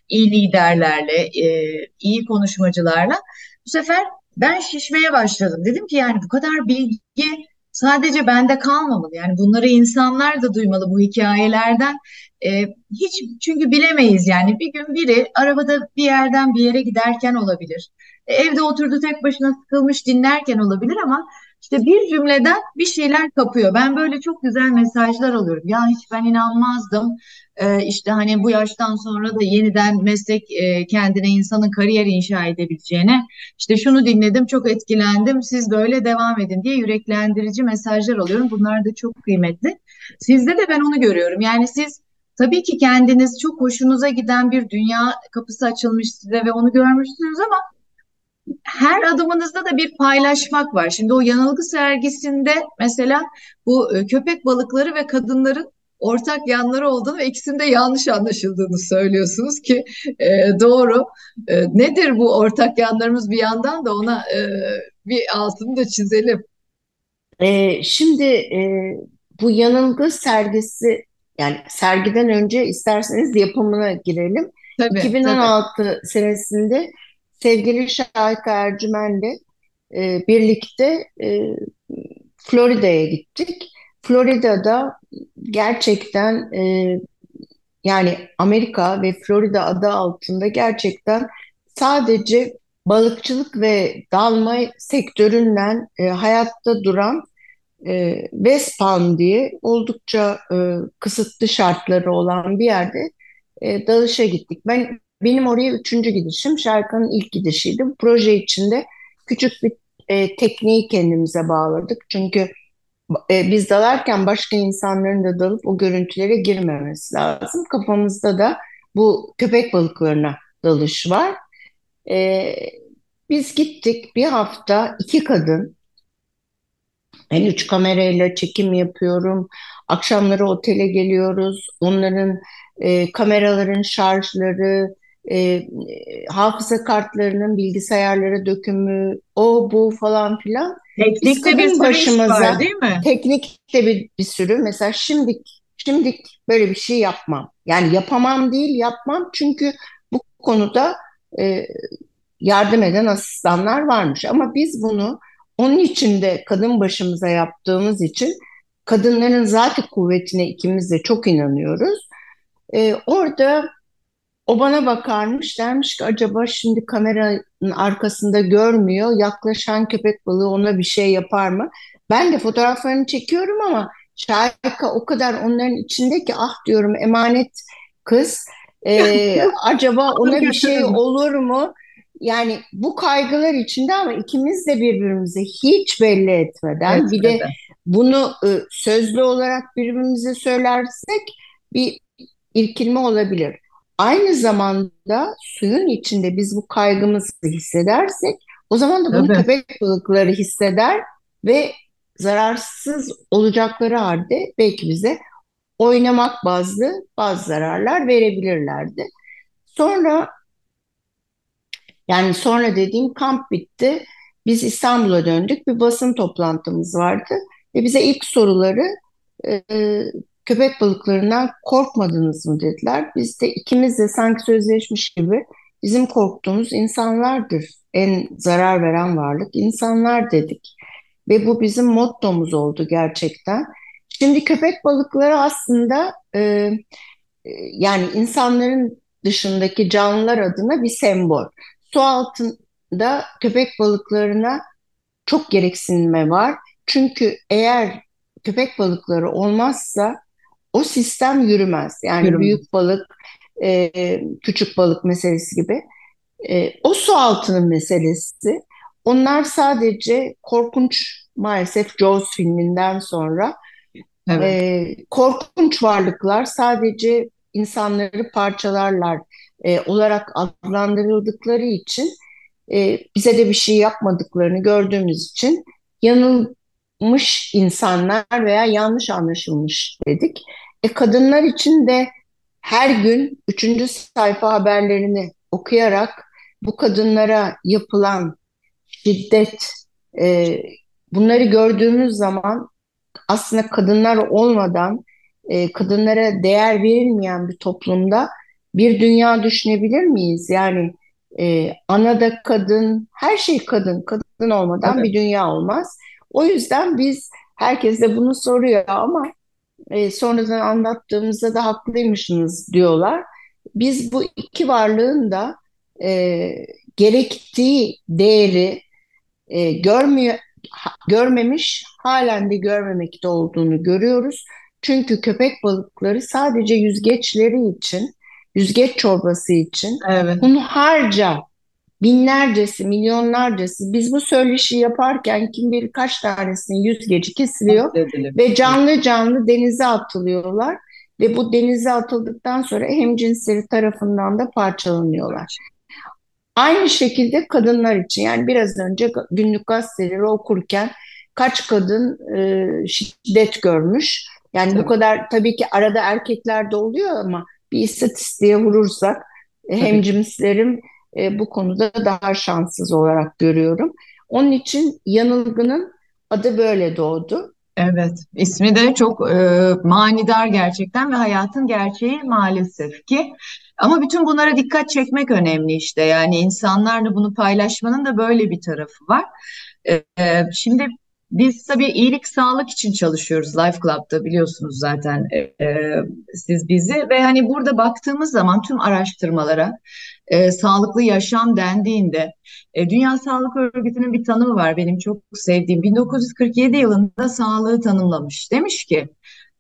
iyi liderlerle, e, iyi konuşmacılarla bu sefer ben şişmeye başladım. Dedim ki yani bu kadar bilgi sadece bende kalmamalı. Yani bunları insanlar da duymalı bu hikayelerden. E, hiç çünkü bilemeyiz yani bir gün biri arabada bir yerden bir yere giderken olabilir. E, evde oturdu tek başına sıkılmış dinlerken olabilir ama işte bir cümleden bir şeyler kapıyor. Ben böyle çok güzel mesajlar alıyorum. Ya hiç ben inanmazdım. Ee, işte hani bu yaştan sonra da yeniden meslek e, kendine insanın kariyer inşa edebileceğine. İşte şunu dinledim, çok etkilendim. Siz böyle devam edin diye yüreklendirici mesajlar alıyorum. Bunlar da çok kıymetli. Sizde de ben onu görüyorum. Yani siz tabii ki kendiniz çok hoşunuza giden bir dünya kapısı açılmış size ve onu görmüşsünüz ama her adımınızda da bir paylaşmak var. Şimdi o yanılgı sergisinde mesela bu e, köpek balıkları ve kadınların ortak yanları olduğunu ve ikisinde yanlış anlaşıldığını söylüyorsunuz ki e, doğru. E, nedir bu ortak yanlarımız bir yandan da ona e, bir altını da çizelim. E, şimdi e, bu yanılgı sergisi yani sergiden önce isterseniz yapımına girelim. Tabii, 2016 tabii. senesinde sevgili Şahika Ercümen'le e, birlikte e, Florida'ya gittik. Florida'da gerçekten e, yani Amerika ve Florida adı altında gerçekten sadece balıkçılık ve dalma sektöründen e, hayatta duran e, West Palm diye oldukça e, kısıtlı şartları olan bir yerde e, dalışa gittik. Ben benim oraya üçüncü gidişim, Şarkı'nın ilk gidişiydi. Bu proje içinde küçük bir e, tekniği kendimize bağladık. Çünkü e, biz dalarken başka insanların da dalıp o görüntülere girmemesi lazım. Kafamızda da bu köpek balıklarına dalış var. E, biz gittik bir hafta iki kadın en üç kamerayla çekim yapıyorum. Akşamları otele geliyoruz. Onların e, kameraların şarjları, e, hafıza kartlarının bilgisayarlara dökümü, o bu falan filan. Teknikte bir başımıza, var değil mi? Teknikte bir, bir sürü. Mesela şimdi şimdi böyle bir şey yapmam. Yani yapamam değil, yapmam. Çünkü bu konuda e, yardım eden asistanlar varmış. Ama biz bunu onun için de kadın başımıza yaptığımız için kadınların zaten kuvvetine ikimiz de çok inanıyoruz. Ee, orada o bana bakarmış dermiş ki acaba şimdi kameranın arkasında görmüyor yaklaşan köpek balığı ona bir şey yapar mı? Ben de fotoğraflarını çekiyorum ama Şahika o kadar onların içinde ki ah diyorum emanet kız ee, acaba ona bir şey olur mu? Yani bu kaygılar içinde ama ikimiz de birbirimize hiç belli etmeden evet, bir de bunu e, sözlü olarak birbirimize söylersek bir irkilme olabilir. Aynı zamanda suyun içinde biz bu kaygımızı hissedersek o zaman da bunu Tabii. köpek balıkları hisseder ve zararsız olacakları halde belki bize oynamak bazı bazı zararlar verebilirlerdi. Sonra yani sonra dediğim kamp bitti. Biz İstanbul'a döndük. Bir basın toplantımız vardı. Ve bize ilk soruları e, köpek balıklarından korkmadınız mı dediler. Biz de ikimiz de sanki sözleşmiş gibi bizim korktuğumuz insanlardır. En zarar veren varlık insanlar dedik. Ve bu bizim mottomuz oldu gerçekten. Şimdi köpek balıkları aslında e, e yani insanların dışındaki canlılar adına bir sembol su altında köpek balıklarına çok gereksinme var. Çünkü eğer köpek balıkları olmazsa o sistem yürümez. Yani yürümez. büyük balık, e, küçük balık meselesi gibi. E, o su altının meselesi. Onlar sadece korkunç maalesef Jaws filminden sonra evet. e, korkunç varlıklar sadece insanları parçalarlar e, olarak adlandırıldıkları için e, bize de bir şey yapmadıklarını gördüğümüz için yanılmış insanlar veya yanlış anlaşılmış dedik. E, kadınlar için de her gün üçüncü sayfa haberlerini okuyarak bu kadınlara yapılan şiddet, e, bunları gördüğümüz zaman aslında kadınlar olmadan, e, kadınlara değer verilmeyen bir toplumda bir dünya düşünebilir miyiz? Yani e, ana da kadın, her şey kadın. Kadın olmadan evet. bir dünya olmaz. O yüzden biz herkes de bunu soruyor ama e, sonradan anlattığımızda da haklıymışsınız diyorlar. Biz bu iki varlığın da e, gerektiği değeri e, görmüyor, görmemiş, halen de görmemekte olduğunu görüyoruz. Çünkü köpek balıkları sadece yüzgeçleri için yüzgeç çorbası için evet. bunu harca binlercesi, milyonlarcası biz bu söyleşi yaparken kim bilir kaç tanesinin yüzgeci kesiliyor ve canlı canlı denize atılıyorlar ve bu denize atıldıktan sonra hem cinsleri tarafından da parçalanıyorlar. Aynı şekilde kadınlar için yani biraz önce günlük gazeteleri okurken kaç kadın e, şiddet görmüş Yani Tabii. bu kadar tabii ki arada erkekler de oluyor ama bir istatistiğe vurursak e, hemcinslerim e, bu konuda daha şanssız olarak görüyorum. Onun için yanılgının adı böyle doğdu. Evet, ismi de çok e, manidar gerçekten ve hayatın gerçeği maalesef ki. Ama bütün bunlara dikkat çekmek önemli işte. Yani insanlarla bunu paylaşmanın da böyle bir tarafı var. E, e, şimdi biz tabii iyilik sağlık için çalışıyoruz Life Club'da biliyorsunuz zaten e, e, siz bizi ve hani burada baktığımız zaman tüm araştırmalara e, sağlıklı yaşam dendiğinde e, Dünya Sağlık Örgütü'nün bir tanımı var benim çok sevdiğim. 1947 yılında sağlığı tanımlamış. Demiş ki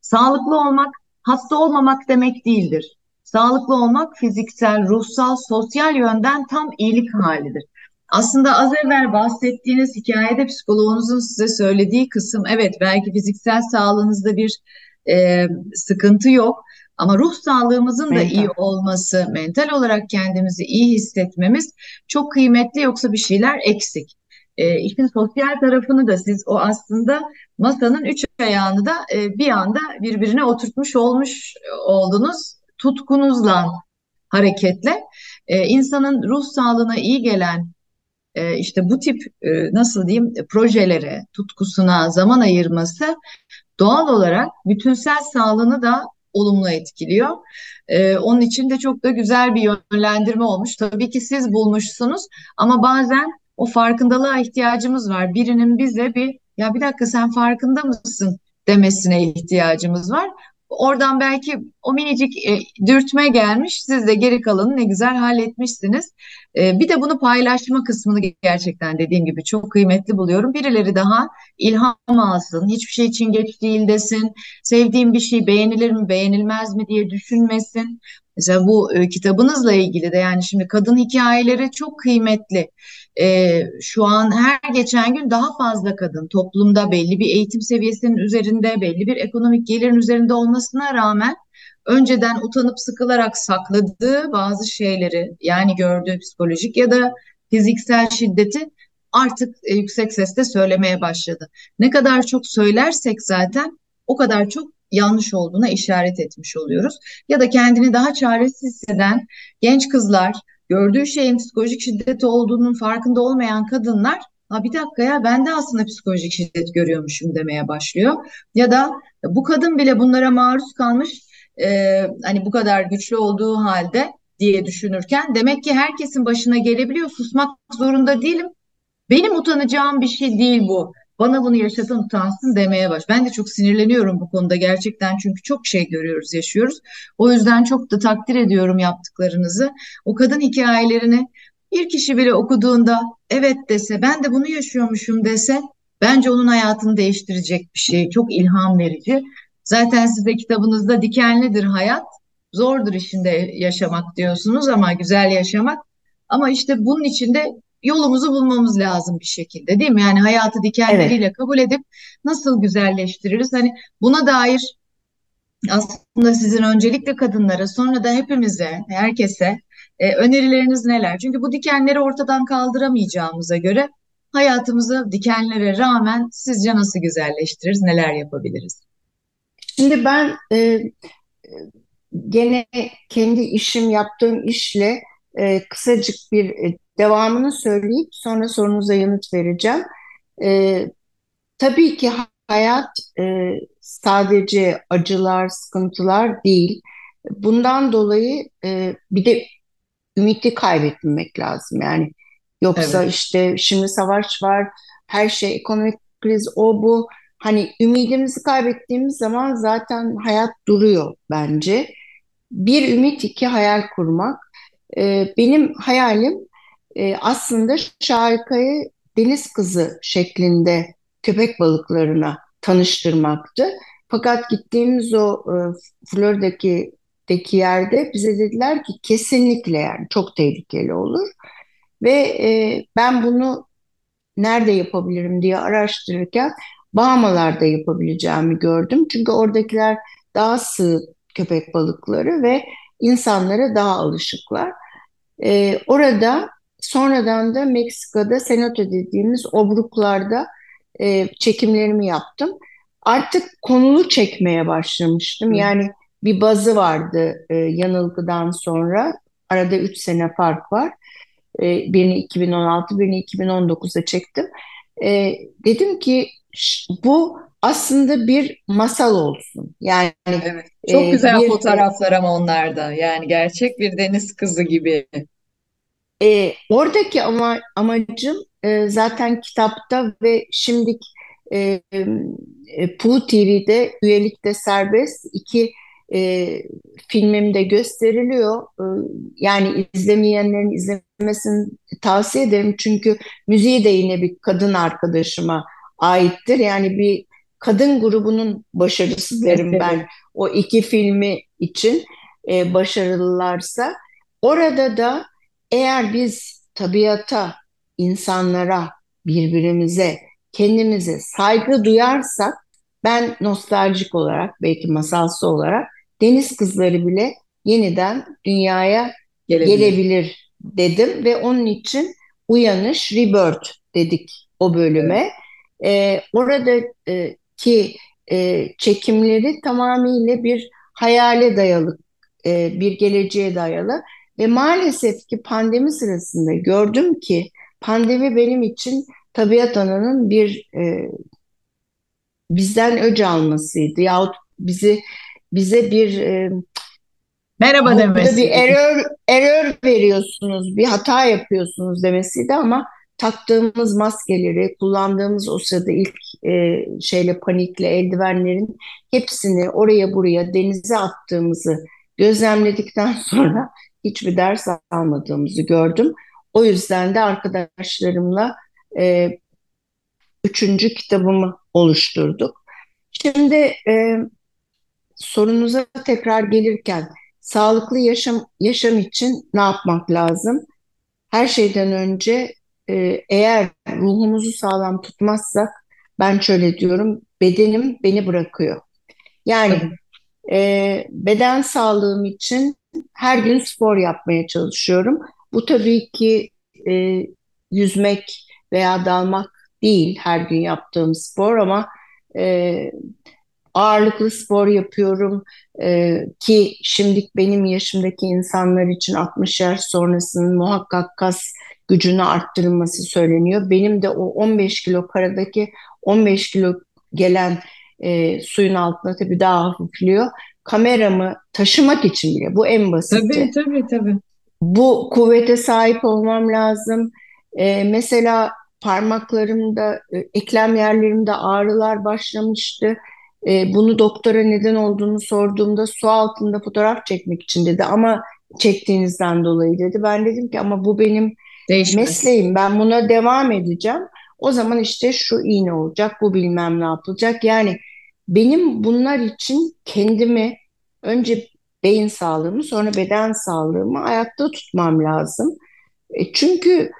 sağlıklı olmak hasta olmamak demek değildir. Sağlıklı olmak fiziksel, ruhsal, sosyal yönden tam iyilik halidir. Aslında az evvel bahsettiğiniz hikayede psikoloğunuzun size söylediği kısım evet belki fiziksel sağlığınızda bir e, sıkıntı yok ama ruh sağlığımızın da Mental. iyi olması, mental olarak kendimizi iyi hissetmemiz çok kıymetli yoksa bir şeyler eksik. E, işin sosyal tarafını da siz o aslında masanın üç ayağını da e, bir anda birbirine oturtmuş olmuş oldunuz tutkunuzla hareketle. E, insanın ruh sağlığına iyi gelen e, işte bu tip e, nasıl diyeyim projelere, tutkusuna zaman ayırması doğal olarak bütünsel sağlığını da olumlu etkiliyor. Ee, onun için de çok da güzel bir yönlendirme olmuş. Tabii ki siz bulmuşsunuz ama bazen o farkındalığa ihtiyacımız var. Birinin bize bir ya bir dakika sen farkında mısın demesine ihtiyacımız var. Oradan belki o minicik e, dürtme gelmiş. Siz de geri kalanı ne güzel halletmişsiniz. E, bir de bunu paylaşma kısmını gerçekten dediğim gibi çok kıymetli buluyorum. Birileri daha ilham alsın, hiçbir şey için geç değil desin, sevdiğim bir şey beğenilir mi, beğenilmez mi diye düşünmesin. Mesela bu e, kitabınızla ilgili de yani şimdi kadın hikayeleri çok kıymetli. E, şu an her geçen gün daha fazla kadın toplumda belli bir eğitim seviyesinin üzerinde, belli bir ekonomik gelirin üzerinde olmasına rağmen önceden utanıp sıkılarak sakladığı bazı şeyleri yani gördüğü psikolojik ya da fiziksel şiddeti artık e, yüksek sesle söylemeye başladı. Ne kadar çok söylersek zaten o kadar çok yanlış olduğuna işaret etmiş oluyoruz. Ya da kendini daha çaresiz hisseden genç kızlar, gördüğü şeyin psikolojik şiddet olduğunun farkında olmayan kadınlar Ha bir dakika ya ben de aslında psikolojik şiddet görüyormuşum demeye başlıyor. Ya da bu kadın bile bunlara maruz kalmış e, hani bu kadar güçlü olduğu halde diye düşünürken demek ki herkesin başına gelebiliyor. Susmak zorunda değilim. Benim utanacağım bir şey değil bu. Bana bunu yaşatan utansın demeye baş. Ben de çok sinirleniyorum bu konuda gerçekten çünkü çok şey görüyoruz, yaşıyoruz. O yüzden çok da takdir ediyorum yaptıklarınızı. O kadın hikayelerini bir kişi bile okuduğunda evet dese, ben de bunu yaşıyormuşum dese bence onun hayatını değiştirecek bir şey. Çok ilham verici. Zaten siz de kitabınızda dikenlidir hayat. Zordur işinde yaşamak diyorsunuz ama güzel yaşamak. Ama işte bunun içinde yolumuzu bulmamız lazım bir şekilde değil mi? Yani hayatı dikenleriyle evet. kabul edip nasıl güzelleştiririz? Hani buna dair aslında sizin öncelikle kadınlara sonra da hepimize, herkese e, önerileriniz neler? Çünkü bu dikenleri ortadan kaldıramayacağımıza göre hayatımızı dikenlere rağmen sizce nasıl güzelleştiririz, neler yapabiliriz? Şimdi ben e, gene kendi işim yaptığım işle e, kısacık bir e, devamını söyleyip sonra sorunuza yanıt vereceğim. E, tabii ki hayat e, sadece acılar, sıkıntılar değil. Bundan dolayı e, bir de ümidi kaybetmemek lazım. Yani yoksa evet. işte şimdi savaş var, her şey ekonomik kriz, o bu. Hani ümidimizi kaybettiğimiz zaman zaten hayat duruyor bence. Bir ümit, iki hayal kurmak. Ee, benim hayalim e, aslında Şarkayı deniz kızı şeklinde köpek balıklarına tanıştırmaktı. Fakat gittiğimiz o e, Florida'daki deki yerde bize dediler ki kesinlikle yani çok tehlikeli olur. Ve e, ben bunu nerede yapabilirim diye araştırırken Bahamalarda yapabileceğimi gördüm. Çünkü oradakiler daha sığ köpek balıkları ve insanlara daha alışıklar. Ee, orada sonradan da Meksika'da Cenote dediğimiz obruklarda e, çekimlerimi yaptım. artık konulu çekmeye başlamıştım. Hı. Yani bir bazı vardı e, yanılgıdan sonra. Arada 3 sene fark var. E, birini 2016, birini 2019'da çektim. E, dedim ki bu aslında bir masal olsun. Yani Evet. Çok e, güzel bir fotoğraflar ama onlarda. Yani gerçek bir deniz kızı gibi. E, oradaki ama amacım e, zaten kitapta ve şimdi e, e, Pooh TV'de üyelikte serbest iki e, filmimde gösteriliyor. E, yani izlemeyenlerin izlemesini tavsiye ederim. Çünkü müziği de yine bir kadın arkadaşıma aittir. Yani bir kadın grubunun başarısı derim ben o iki filmi için e, başarılılarsa. Orada da eğer biz tabiata, insanlara, birbirimize, kendimize saygı duyarsak ben nostaljik olarak belki masalsı olarak deniz kızları bile yeniden dünyaya Gelebilir. gelebilir dedim ve onun için Uyanış Rebirth dedik o bölüme. Ee, oradaki e, çekimleri tamamıyla bir hayale dayalı, e, bir geleceğe dayalı ve maalesef ki pandemi sırasında gördüm ki pandemi benim için tabiat ananın bir e, bizden öc almasıydı yahut bizi bize bir e, Merhaba burada bir demesi. error error veriyorsunuz, bir hata yapıyorsunuz demesiydi ama taktığımız maskeleri, kullandığımız o sırada ilk e, şeyle panikle eldivenlerin hepsini oraya buraya denize attığımızı gözlemledikten sonra hiçbir ders almadığımızı gördüm. O yüzden de arkadaşlarımla e, üçüncü kitabımı oluşturduk. Şimdi e, sorunuza tekrar gelirken sağlıklı yaşam yaşam için ne yapmak lazım? Her şeyden önce e, eğer ruhumuzu sağlam tutmazsak ben şöyle diyorum bedenim beni bırakıyor. Yani e, beden sağlığım için her gün spor yapmaya çalışıyorum. Bu tabii ki e, yüzmek veya dalmak değil her gün yaptığım spor ama e, ağırlıklı spor yapıyorum Ee, ki şimdi benim yaşımdaki insanlar için 60 yaş sonrasının muhakkak kas gücünü arttırılması söyleniyor. Benim de o 15 kilo karadaki 15 kilo gelen e, suyun altına tabii daha hafifliyor. Kameramı taşımak için bile bu en basiti. Tabii tabii tabii. Bu kuvvete sahip olmam lazım. Ee, mesela parmaklarımda, e, eklem yerlerimde ağrılar başlamıştı. Ee, bunu doktora neden olduğunu sorduğumda su altında fotoğraf çekmek için dedi ama çektiğinizden dolayı dedi. Ben dedim ki ama bu benim Değişmez. mesleğim, ben buna devam edeceğim. O zaman işte şu iğne olacak, bu bilmem ne yapılacak. Yani benim bunlar için kendimi önce beyin sağlığımı sonra beden sağlığımı ayakta tutmam lazım. E, çünkü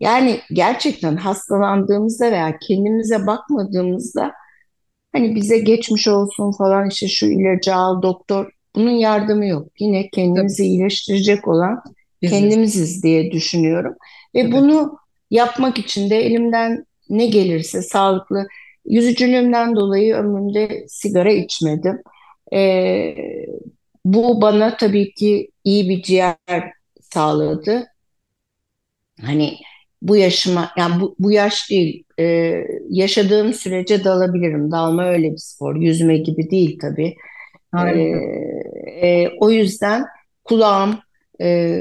yani gerçekten hastalandığımızda veya kendimize bakmadığımızda hani bize geçmiş olsun falan işte şu ilacı al doktor bunun yardımı yok. Yine kendimizi iyileştirecek olan kendimiziz diye düşünüyorum. Ve Evet. bunu yapmak için de elimden ne gelirse sağlıklı yüzücülüğümden dolayı ömrümde sigara içmedim. Ee, bu bana tabii ki iyi bir ciğer sağladı. Hani bu yaşıma, yani bu, bu yaş değil, e, yaşadığım sürece dalabilirim. Dalma öyle bir spor, yüzme gibi değil tabii. E, e, o yüzden kulağım, e,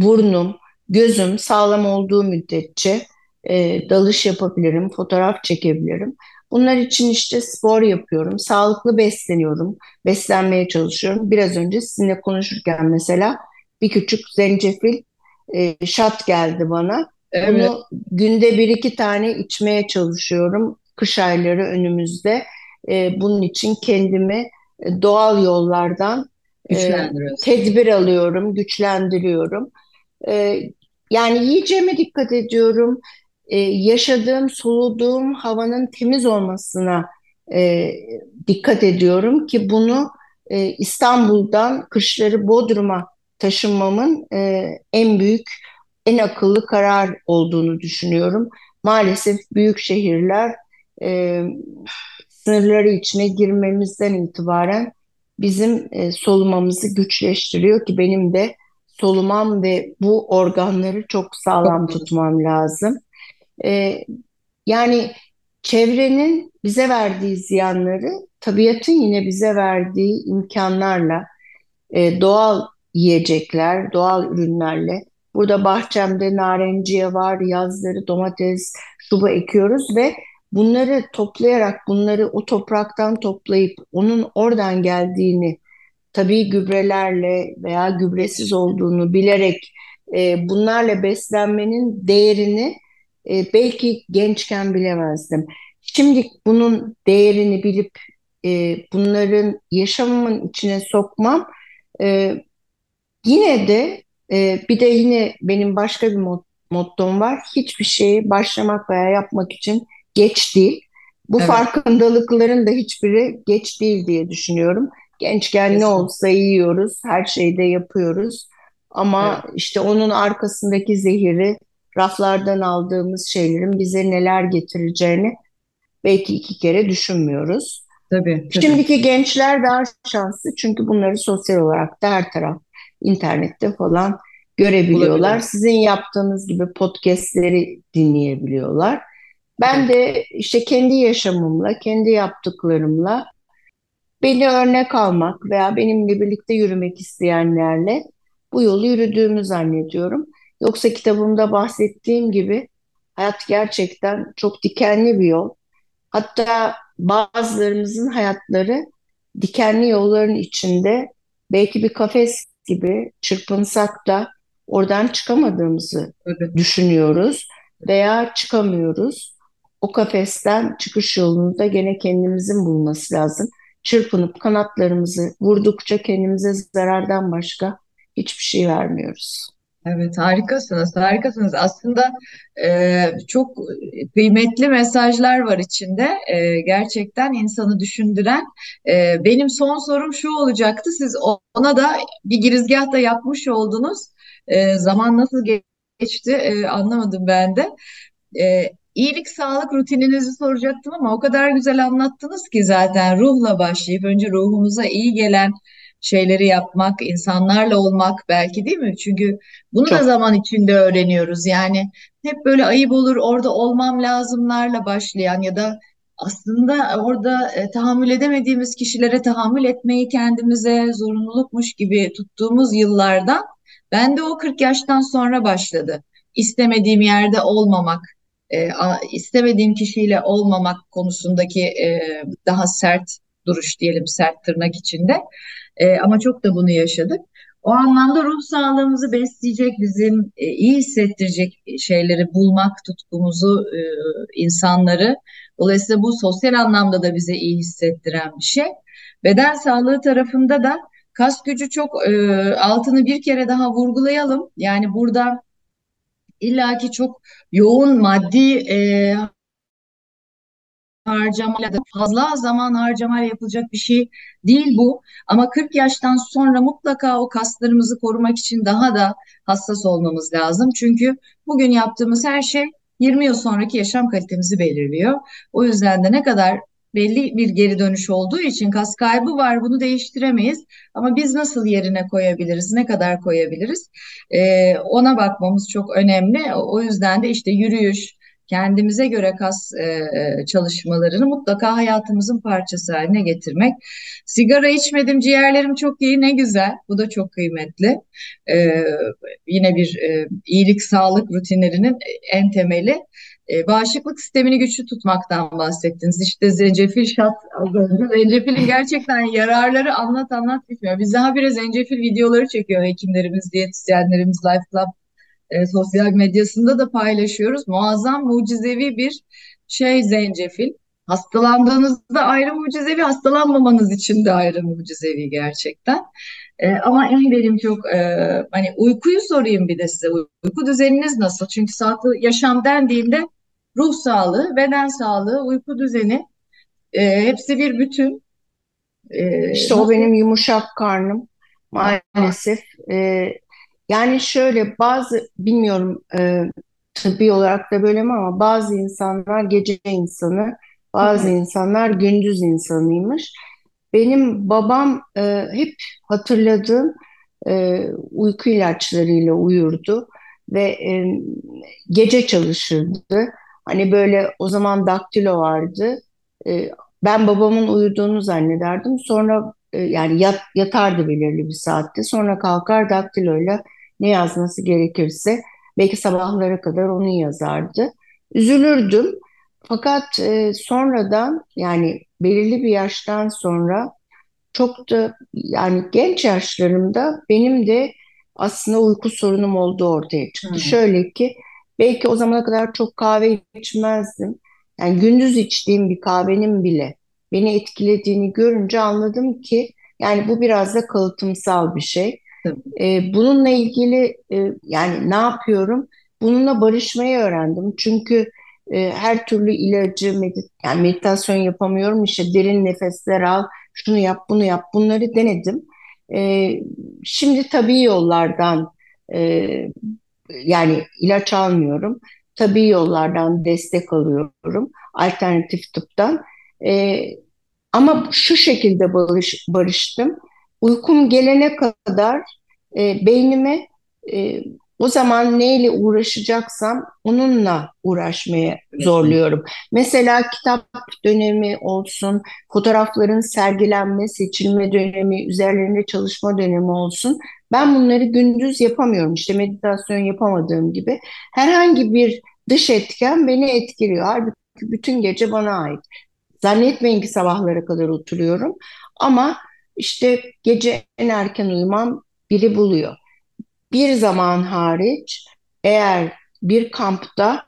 burnum, gözüm sağlam olduğu müddetçe e, dalış yapabilirim, fotoğraf çekebilirim. Bunlar için işte spor yapıyorum, sağlıklı besleniyorum, beslenmeye çalışıyorum. Biraz önce sizinle konuşurken mesela bir küçük zencefil e, şat geldi bana. Evet. Bunu günde bir iki tane içmeye çalışıyorum. Kış ayları önümüzde. E, bunun için kendimi e, doğal yollardan e, tedbir alıyorum, güçlendiriyorum. E, yani yiyeceğime dikkat ediyorum. E, yaşadığım, soluduğum havanın temiz olmasına e, dikkat ediyorum ki bunu e, İstanbul'dan kışları Bodrum'a taşınmamın e, en büyük, en akıllı karar olduğunu düşünüyorum. Maalesef büyük şehirler e, sınırları içine girmemizden itibaren bizim e, solumamızı güçleştiriyor ki benim de solumam ve bu organları çok sağlam tutmam lazım. E, yani çevrenin bize verdiği ziyanları tabiatın yine bize verdiği imkanlarla e, doğal yiyecekler, doğal ürünlerle. Burada bahçemde narenciye var, yazları domates, şubu ekiyoruz ve bunları toplayarak bunları o topraktan toplayıp onun oradan geldiğini tabii gübrelerle veya gübresiz olduğunu bilerek e, bunlarla beslenmenin değerini e, belki gençken bilemezdim. Şimdi bunun değerini bilip e, bunların yaşamımın içine sokmam e, yine de e, bir de yine benim başka bir mot mottom var. Hiçbir şeyi başlamak veya yapmak için geç değil. Bu evet. farkındalıkların da hiçbiri geç değil diye düşünüyorum. Gençken Kesin. ne olsa yiyoruz, her şeyde yapıyoruz. Ama evet. işte onun arkasındaki zehiri, raflardan aldığımız şeylerin bize neler getireceğini belki iki kere düşünmüyoruz. Tabii, tabii. Şimdiki gençler daha şanslı çünkü bunları sosyal olarak da her taraf internette falan görebiliyorlar. Olabilir. Sizin yaptığınız gibi podcastleri dinleyebiliyorlar. Ben de işte kendi yaşamımla, kendi yaptıklarımla beni örnek almak veya benimle birlikte yürümek isteyenlerle bu yolu yürüdüğümü zannediyorum. Yoksa kitabımda bahsettiğim gibi hayat gerçekten çok dikenli bir yol. Hatta bazılarımızın hayatları dikenli yolların içinde belki bir kafes gibi çırpınsak da oradan çıkamadığımızı evet. düşünüyoruz veya çıkamıyoruz. O kafesten çıkış yolunu da gene kendimizin bulması lazım. Çırpınıp kanatlarımızı vurdukça kendimize zarardan başka hiçbir şey vermiyoruz. Evet harikasınız, harikasınız. Aslında e, çok kıymetli mesajlar var içinde. E, gerçekten insanı düşündüren. E, benim son sorum şu olacaktı. Siz ona da bir girizgah da yapmış oldunuz. E, zaman nasıl geçti e, anlamadım ben de. E, iyilik sağlık rutininizi soracaktım ama o kadar güzel anlattınız ki zaten ruhla başlayıp önce ruhumuza iyi gelen şeyleri yapmak, insanlarla olmak belki değil mi? Çünkü bunu Çok. da zaman içinde öğreniyoruz. Yani hep böyle ayıp olur orada olmam lazımlarla başlayan ya da aslında orada e, tahammül edemediğimiz kişilere tahammül etmeyi kendimize zorunlulukmuş gibi tuttuğumuz yıllardan ben de o 40 yaştan sonra başladı. İstemediğim yerde olmamak, e, istemediğim kişiyle olmamak konusundaki e, daha sert duruş diyelim sert tırnak içinde. E, ama çok da bunu yaşadık. O anlamda ruh sağlığımızı besleyecek, bizim e, iyi hissettirecek şeyleri bulmak, tutkumuzu, e, insanları. Dolayısıyla bu sosyal anlamda da bize iyi hissettiren bir şey. Beden sağlığı tarafında da kas gücü çok e, altını bir kere daha vurgulayalım. Yani burada illaki çok yoğun maddi e, harcamayla da fazla zaman harcamayla yapılacak bir şey değil bu. Ama 40 yaştan sonra mutlaka o kaslarımızı korumak için daha da hassas olmamız lazım. Çünkü bugün yaptığımız her şey 20 yıl sonraki yaşam kalitemizi belirliyor. O yüzden de ne kadar belli bir geri dönüş olduğu için kas kaybı var bunu değiştiremeyiz ama biz nasıl yerine koyabiliriz ne kadar koyabiliriz ee, ona bakmamız çok önemli o yüzden de işte yürüyüş kendimize göre kas e, e, çalışmalarını mutlaka hayatımızın parçası haline getirmek. Sigara içmedim, ciğerlerim çok iyi, ne güzel. Bu da çok kıymetli. E, yine bir e, iyilik, sağlık rutinlerinin en temeli. E, bağışıklık sistemini güçlü tutmaktan bahsettiniz. İşte zencefil şat. Zencefilin gerçekten yararları anlat anlat bitmiyor. Biz daha bir zencefil videoları çekiyor hekimlerimiz, diyetisyenlerimiz, Life Club e, sosyal medyasında da paylaşıyoruz. Muazzam mucizevi bir şey zencefil. Hastalandığınızda ayrı mucizevi, hastalanmamanız için de ayrı mucizevi gerçekten. E, ama en benim çok e, hani uykuyu sorayım bir de size. Uyku düzeniniz nasıl? Çünkü sağlıklı yaşam dendiğinde ruh sağlığı, beden sağlığı, uyku düzeni e, hepsi bir bütün. E, işte o benim yumuşak karnım maalesef. E, yani şöyle bazı bilmiyorum e, tıbbi olarak da böyle mi ama bazı insanlar gece insanı bazı insanlar gündüz insanıymış. Benim babam e, hep hatırladığım e, uyku ilaçlarıyla uyurdu ve e, gece çalışırdı. Hani böyle o zaman daktilo vardı. E, ben babamın uyuduğunu zannederdim. Sonra e, yani yat, yatardı belirli bir saatte. Sonra kalkar daktiloyla ne yazması gerekirse belki sabahlara kadar onu yazardı. Üzülürdüm. Fakat e, sonradan yani belirli bir yaştan sonra çok da yani genç yaşlarımda benim de aslında uyku sorunum olduğu ortaya çıktı. Hı. Şöyle ki belki o zamana kadar çok kahve içmezdim. Yani gündüz içtiğim bir kahvenin bile beni etkilediğini görünce anladım ki yani bu biraz da kalıtımsal bir şey. Ee, bununla ilgili e, yani ne yapıyorum? Bununla barışmayı öğrendim. Çünkü e, her türlü ilacı, medit yani meditasyon yapamıyorum. İşte derin nefesler al, şunu yap, bunu yap. Bunları denedim. E, şimdi tabii yollardan e, yani ilaç almıyorum. Tabii yollardan destek alıyorum. Alternatif tıptan. E, ama şu şekilde barış, barıştım. Uykum gelene kadar e, beynime e, o zaman neyle uğraşacaksam onunla uğraşmaya zorluyorum. Mesela kitap dönemi olsun, fotoğrafların sergilenme, seçilme dönemi, üzerlerinde çalışma dönemi olsun. Ben bunları gündüz yapamıyorum. İşte meditasyon yapamadığım gibi. Herhangi bir dış etken beni etkiliyor. Halbuki bütün gece bana ait. Zannetmeyin ki sabahlara kadar oturuyorum. Ama işte gece en erken uyumam biri buluyor. Bir zaman hariç eğer bir kampta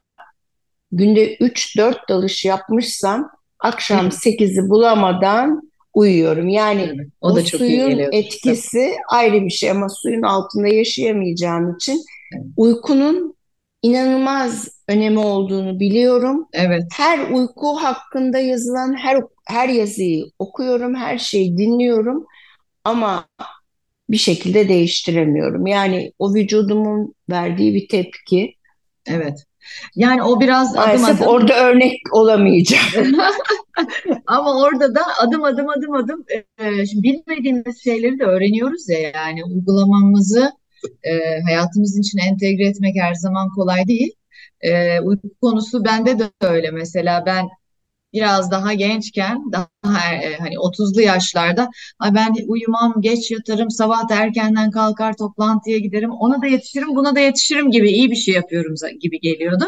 günde 3-4 dalış yapmışsam akşam 8'i bulamadan uyuyorum. Yani Evet, o bu da çok suyun etkisi ayrı bir şey ama suyun altında yaşayamayacağım için Evet. uykunun inanılmaz önemi olduğunu biliyorum. Evet, Her uyku hakkında yazılan her her yazıyı okuyorum, her şeyi dinliyorum ama bir şekilde değiştiremiyorum. Yani o vücudumun verdiği bir tepki. evet. Yani o biraz adım Maalesef adım orada örnek olamayacağım. ama orada da adım adım adım adım e, şimdi bilmediğimiz şeyleri de öğreniyoruz ya yani uygulamamızı e, hayatımızın içine entegre etmek her zaman kolay değil. E, uyku konusu bende de öyle mesela ben biraz daha gençken daha e, hani 30'lu yaşlarda "Ay ben uyumam geç yatarım sabah da erkenden kalkar toplantıya giderim ona da yetişirim buna da yetişirim gibi iyi bir şey yapıyorum gibi geliyordu.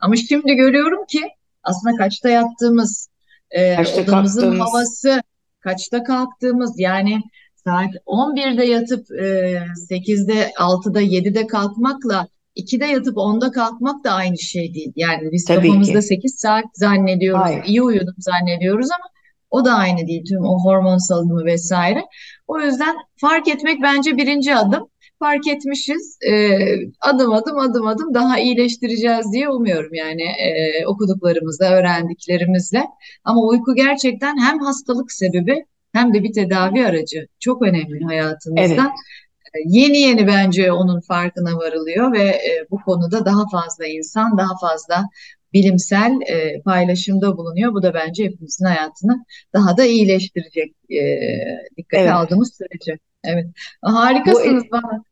Ama şimdi görüyorum ki aslında kaçta yattığımız e, Kaçta odamızın kalktığımız. havası kaçta kalktığımız yani saat 11'de yatıp e, 8'de 6'da 7'de kalkmakla 2'de yatıp 10'da kalkmak da aynı şey değil. Yani biz Tabii kafamızda ki. 8 saat zannediyoruz, Hayır. iyi uyudum zannediyoruz ama o da aynı değil. Tüm o hormon salınımı vesaire. O yüzden fark etmek bence birinci adım. Fark etmişiz. Ee, adım adım adım adım daha iyileştireceğiz diye umuyorum yani e, okuduklarımızla, öğrendiklerimizle. Ama uyku gerçekten hem hastalık sebebi hem de bir tedavi aracı. Çok önemli Evet. hayatımızda. Yeni yeni bence onun farkına varılıyor ve e, bu konuda daha fazla insan, daha fazla bilimsel e, paylaşımda bulunuyor. Bu da bence hepimizin hayatını daha da iyileştirecek e, dikkate Evet. aldığımız sürece. Evet. Bu Harikasınız bana.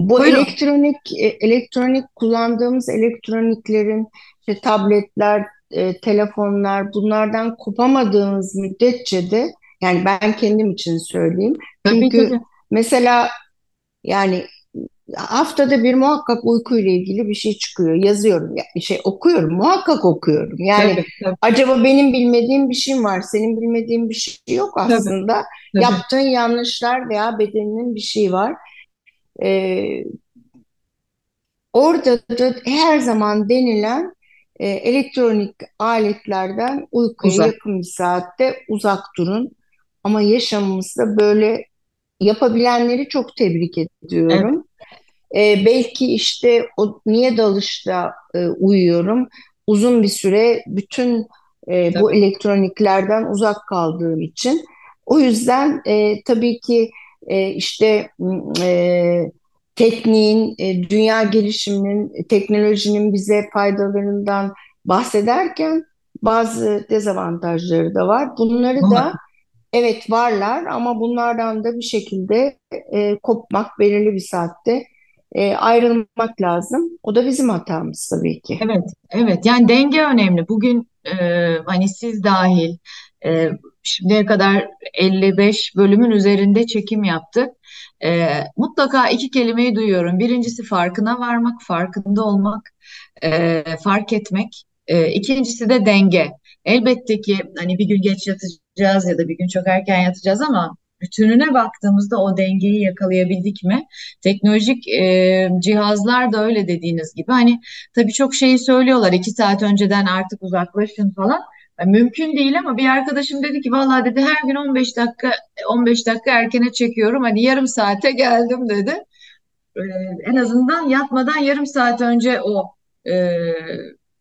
Bu Buyurun. elektronik e, elektronik kullandığımız elektroniklerin işte tabletler, e, telefonlar bunlardan kopamadığımız müddetçe de yani ben kendim için söyleyeyim. Tabii Çünkü tabii. mesela yani haftada bir muhakkak uykuyla ilgili bir şey çıkıyor. Yazıyorum yani şey okuyorum muhakkak okuyorum. Yani Tabii tabii acaba benim bilmediğim bir şey var, senin bilmediğin bir şey yok tabii. aslında. tabii. Yaptığın yanlışlar veya bedeninin bir şey var. Ee, Orada da her zaman denilen e, elektronik aletlerden uykuya Uzak. yakın bir saatte uzak durun. Ama yaşamımızda böyle yapabilenleri çok tebrik Evet. ediyorum. E, belki işte o niye dalışta e, uyuyorum? Uzun bir süre bütün e, bu elektroniklerden uzak kaldığım için. O yüzden e, tabii ki e, işte e, tekniğin, e, dünya gelişiminin, teknolojinin bize faydalarından bahsederken bazı dezavantajları da var. Bunları da. Evet varlar ama bunlardan da bir şekilde e, kopmak belirli bir saatte e, ayrılmak lazım. O da bizim hatamız tabii ki. Evet, evet. Yani denge önemli. Bugün e, hani siz dahil e, şimdiye kadar 55 bölümün üzerinde çekim yaptık. E, mutlaka iki kelimeyi duyuyorum. Birincisi farkına varmak, farkında olmak, e, fark etmek. E, ikincisi de denge. Elbette ki hani bir gün geç yatacağız ya da bir gün çok erken yatacağız ama bütününe baktığımızda o dengeyi yakalayabildik mi? Teknolojik e, cihazlar da öyle dediğiniz gibi. Hani tabii çok şeyi söylüyorlar iki saat önceden artık uzaklaşın falan. Yani mümkün değil ama bir arkadaşım dedi ki vallahi dedi her gün 15 dakika 15 dakika erkene çekiyorum. Hani yarım saate geldim dedi. Ee, en azından yatmadan yarım saat önce o e,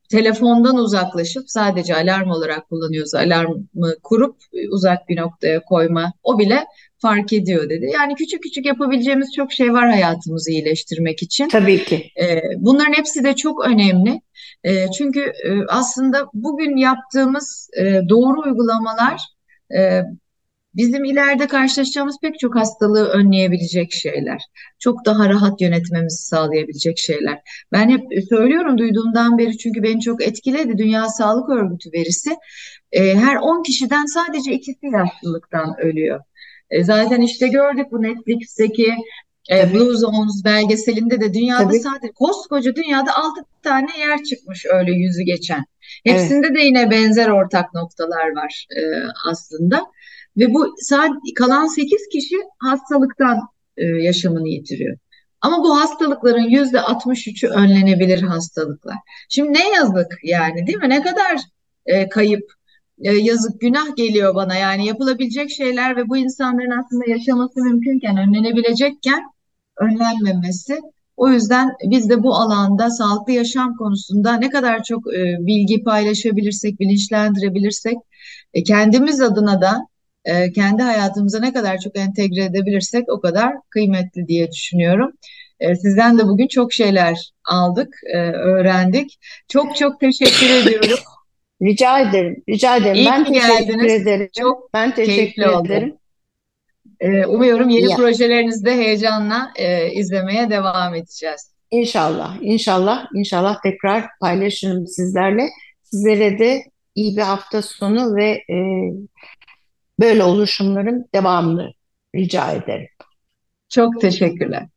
telefondan uzaklaşıp sadece alarm olarak kullanıyorsa alarmı kurup uzak bir noktaya koyma o bile fark ediyor dedi. Yani küçük küçük yapabileceğimiz çok şey var hayatımızı iyileştirmek için. Tabii ki. E, bunların hepsi de çok önemli. E, çünkü e, aslında bugün yaptığımız e, doğru uygulamalar e, bizim ileride karşılaşacağımız pek çok hastalığı önleyebilecek şeyler. Çok daha rahat yönetmemizi sağlayabilecek şeyler. Ben hep söylüyorum duyduğumdan beri çünkü beni çok etkiledi. Dünya Sağlık Örgütü verisi e, her 10 kişiden sadece ikisi yaşlılıktan ölüyor. E, zaten işte gördük bu Netflix'teki e. Blue Zones belgeselinde de dünyada Tabii. sadece koskoca dünyada 6 tane yer çıkmış öyle yüzü geçen. Evet. Hepsinde de yine benzer ortak noktalar var e, aslında. Ve bu sadece kalan 8 kişi hastalıktan e, yaşamını yitiriyor. Ama bu hastalıkların yüzde 63'ü önlenebilir hastalıklar. Şimdi ne yazık yani değil mi? Ne kadar e, kayıp, e, yazık, günah geliyor bana. Yani yapılabilecek şeyler ve bu insanların aslında yaşaması mümkünken, önlenebilecekken önlenmemesi. O yüzden biz de bu alanda sağlıklı yaşam konusunda ne kadar çok e, bilgi paylaşabilirsek, bilinçlendirebilirsek, e, kendimiz adına da e, kendi hayatımıza ne kadar çok entegre edebilirsek o kadar kıymetli diye düşünüyorum. E, sizden de bugün çok şeyler aldık, e, öğrendik. Çok çok teşekkür ediyorum. Rica ederim. Rica ederim. İyi Ben teşekkür geldiniz. ederim. Çok Ben teşekkür keyifli oldu. ederim. E, umuyorum yeni Ya, projelerinizi de heyecanla e, izlemeye devam edeceğiz. inşallah, inşallah, inşallah tekrar paylaşırım sizlerle. Sizlere de iyi bir hafta sonu ve e, böyle oluşumların devamını rica ederim. Çok teşekkürler.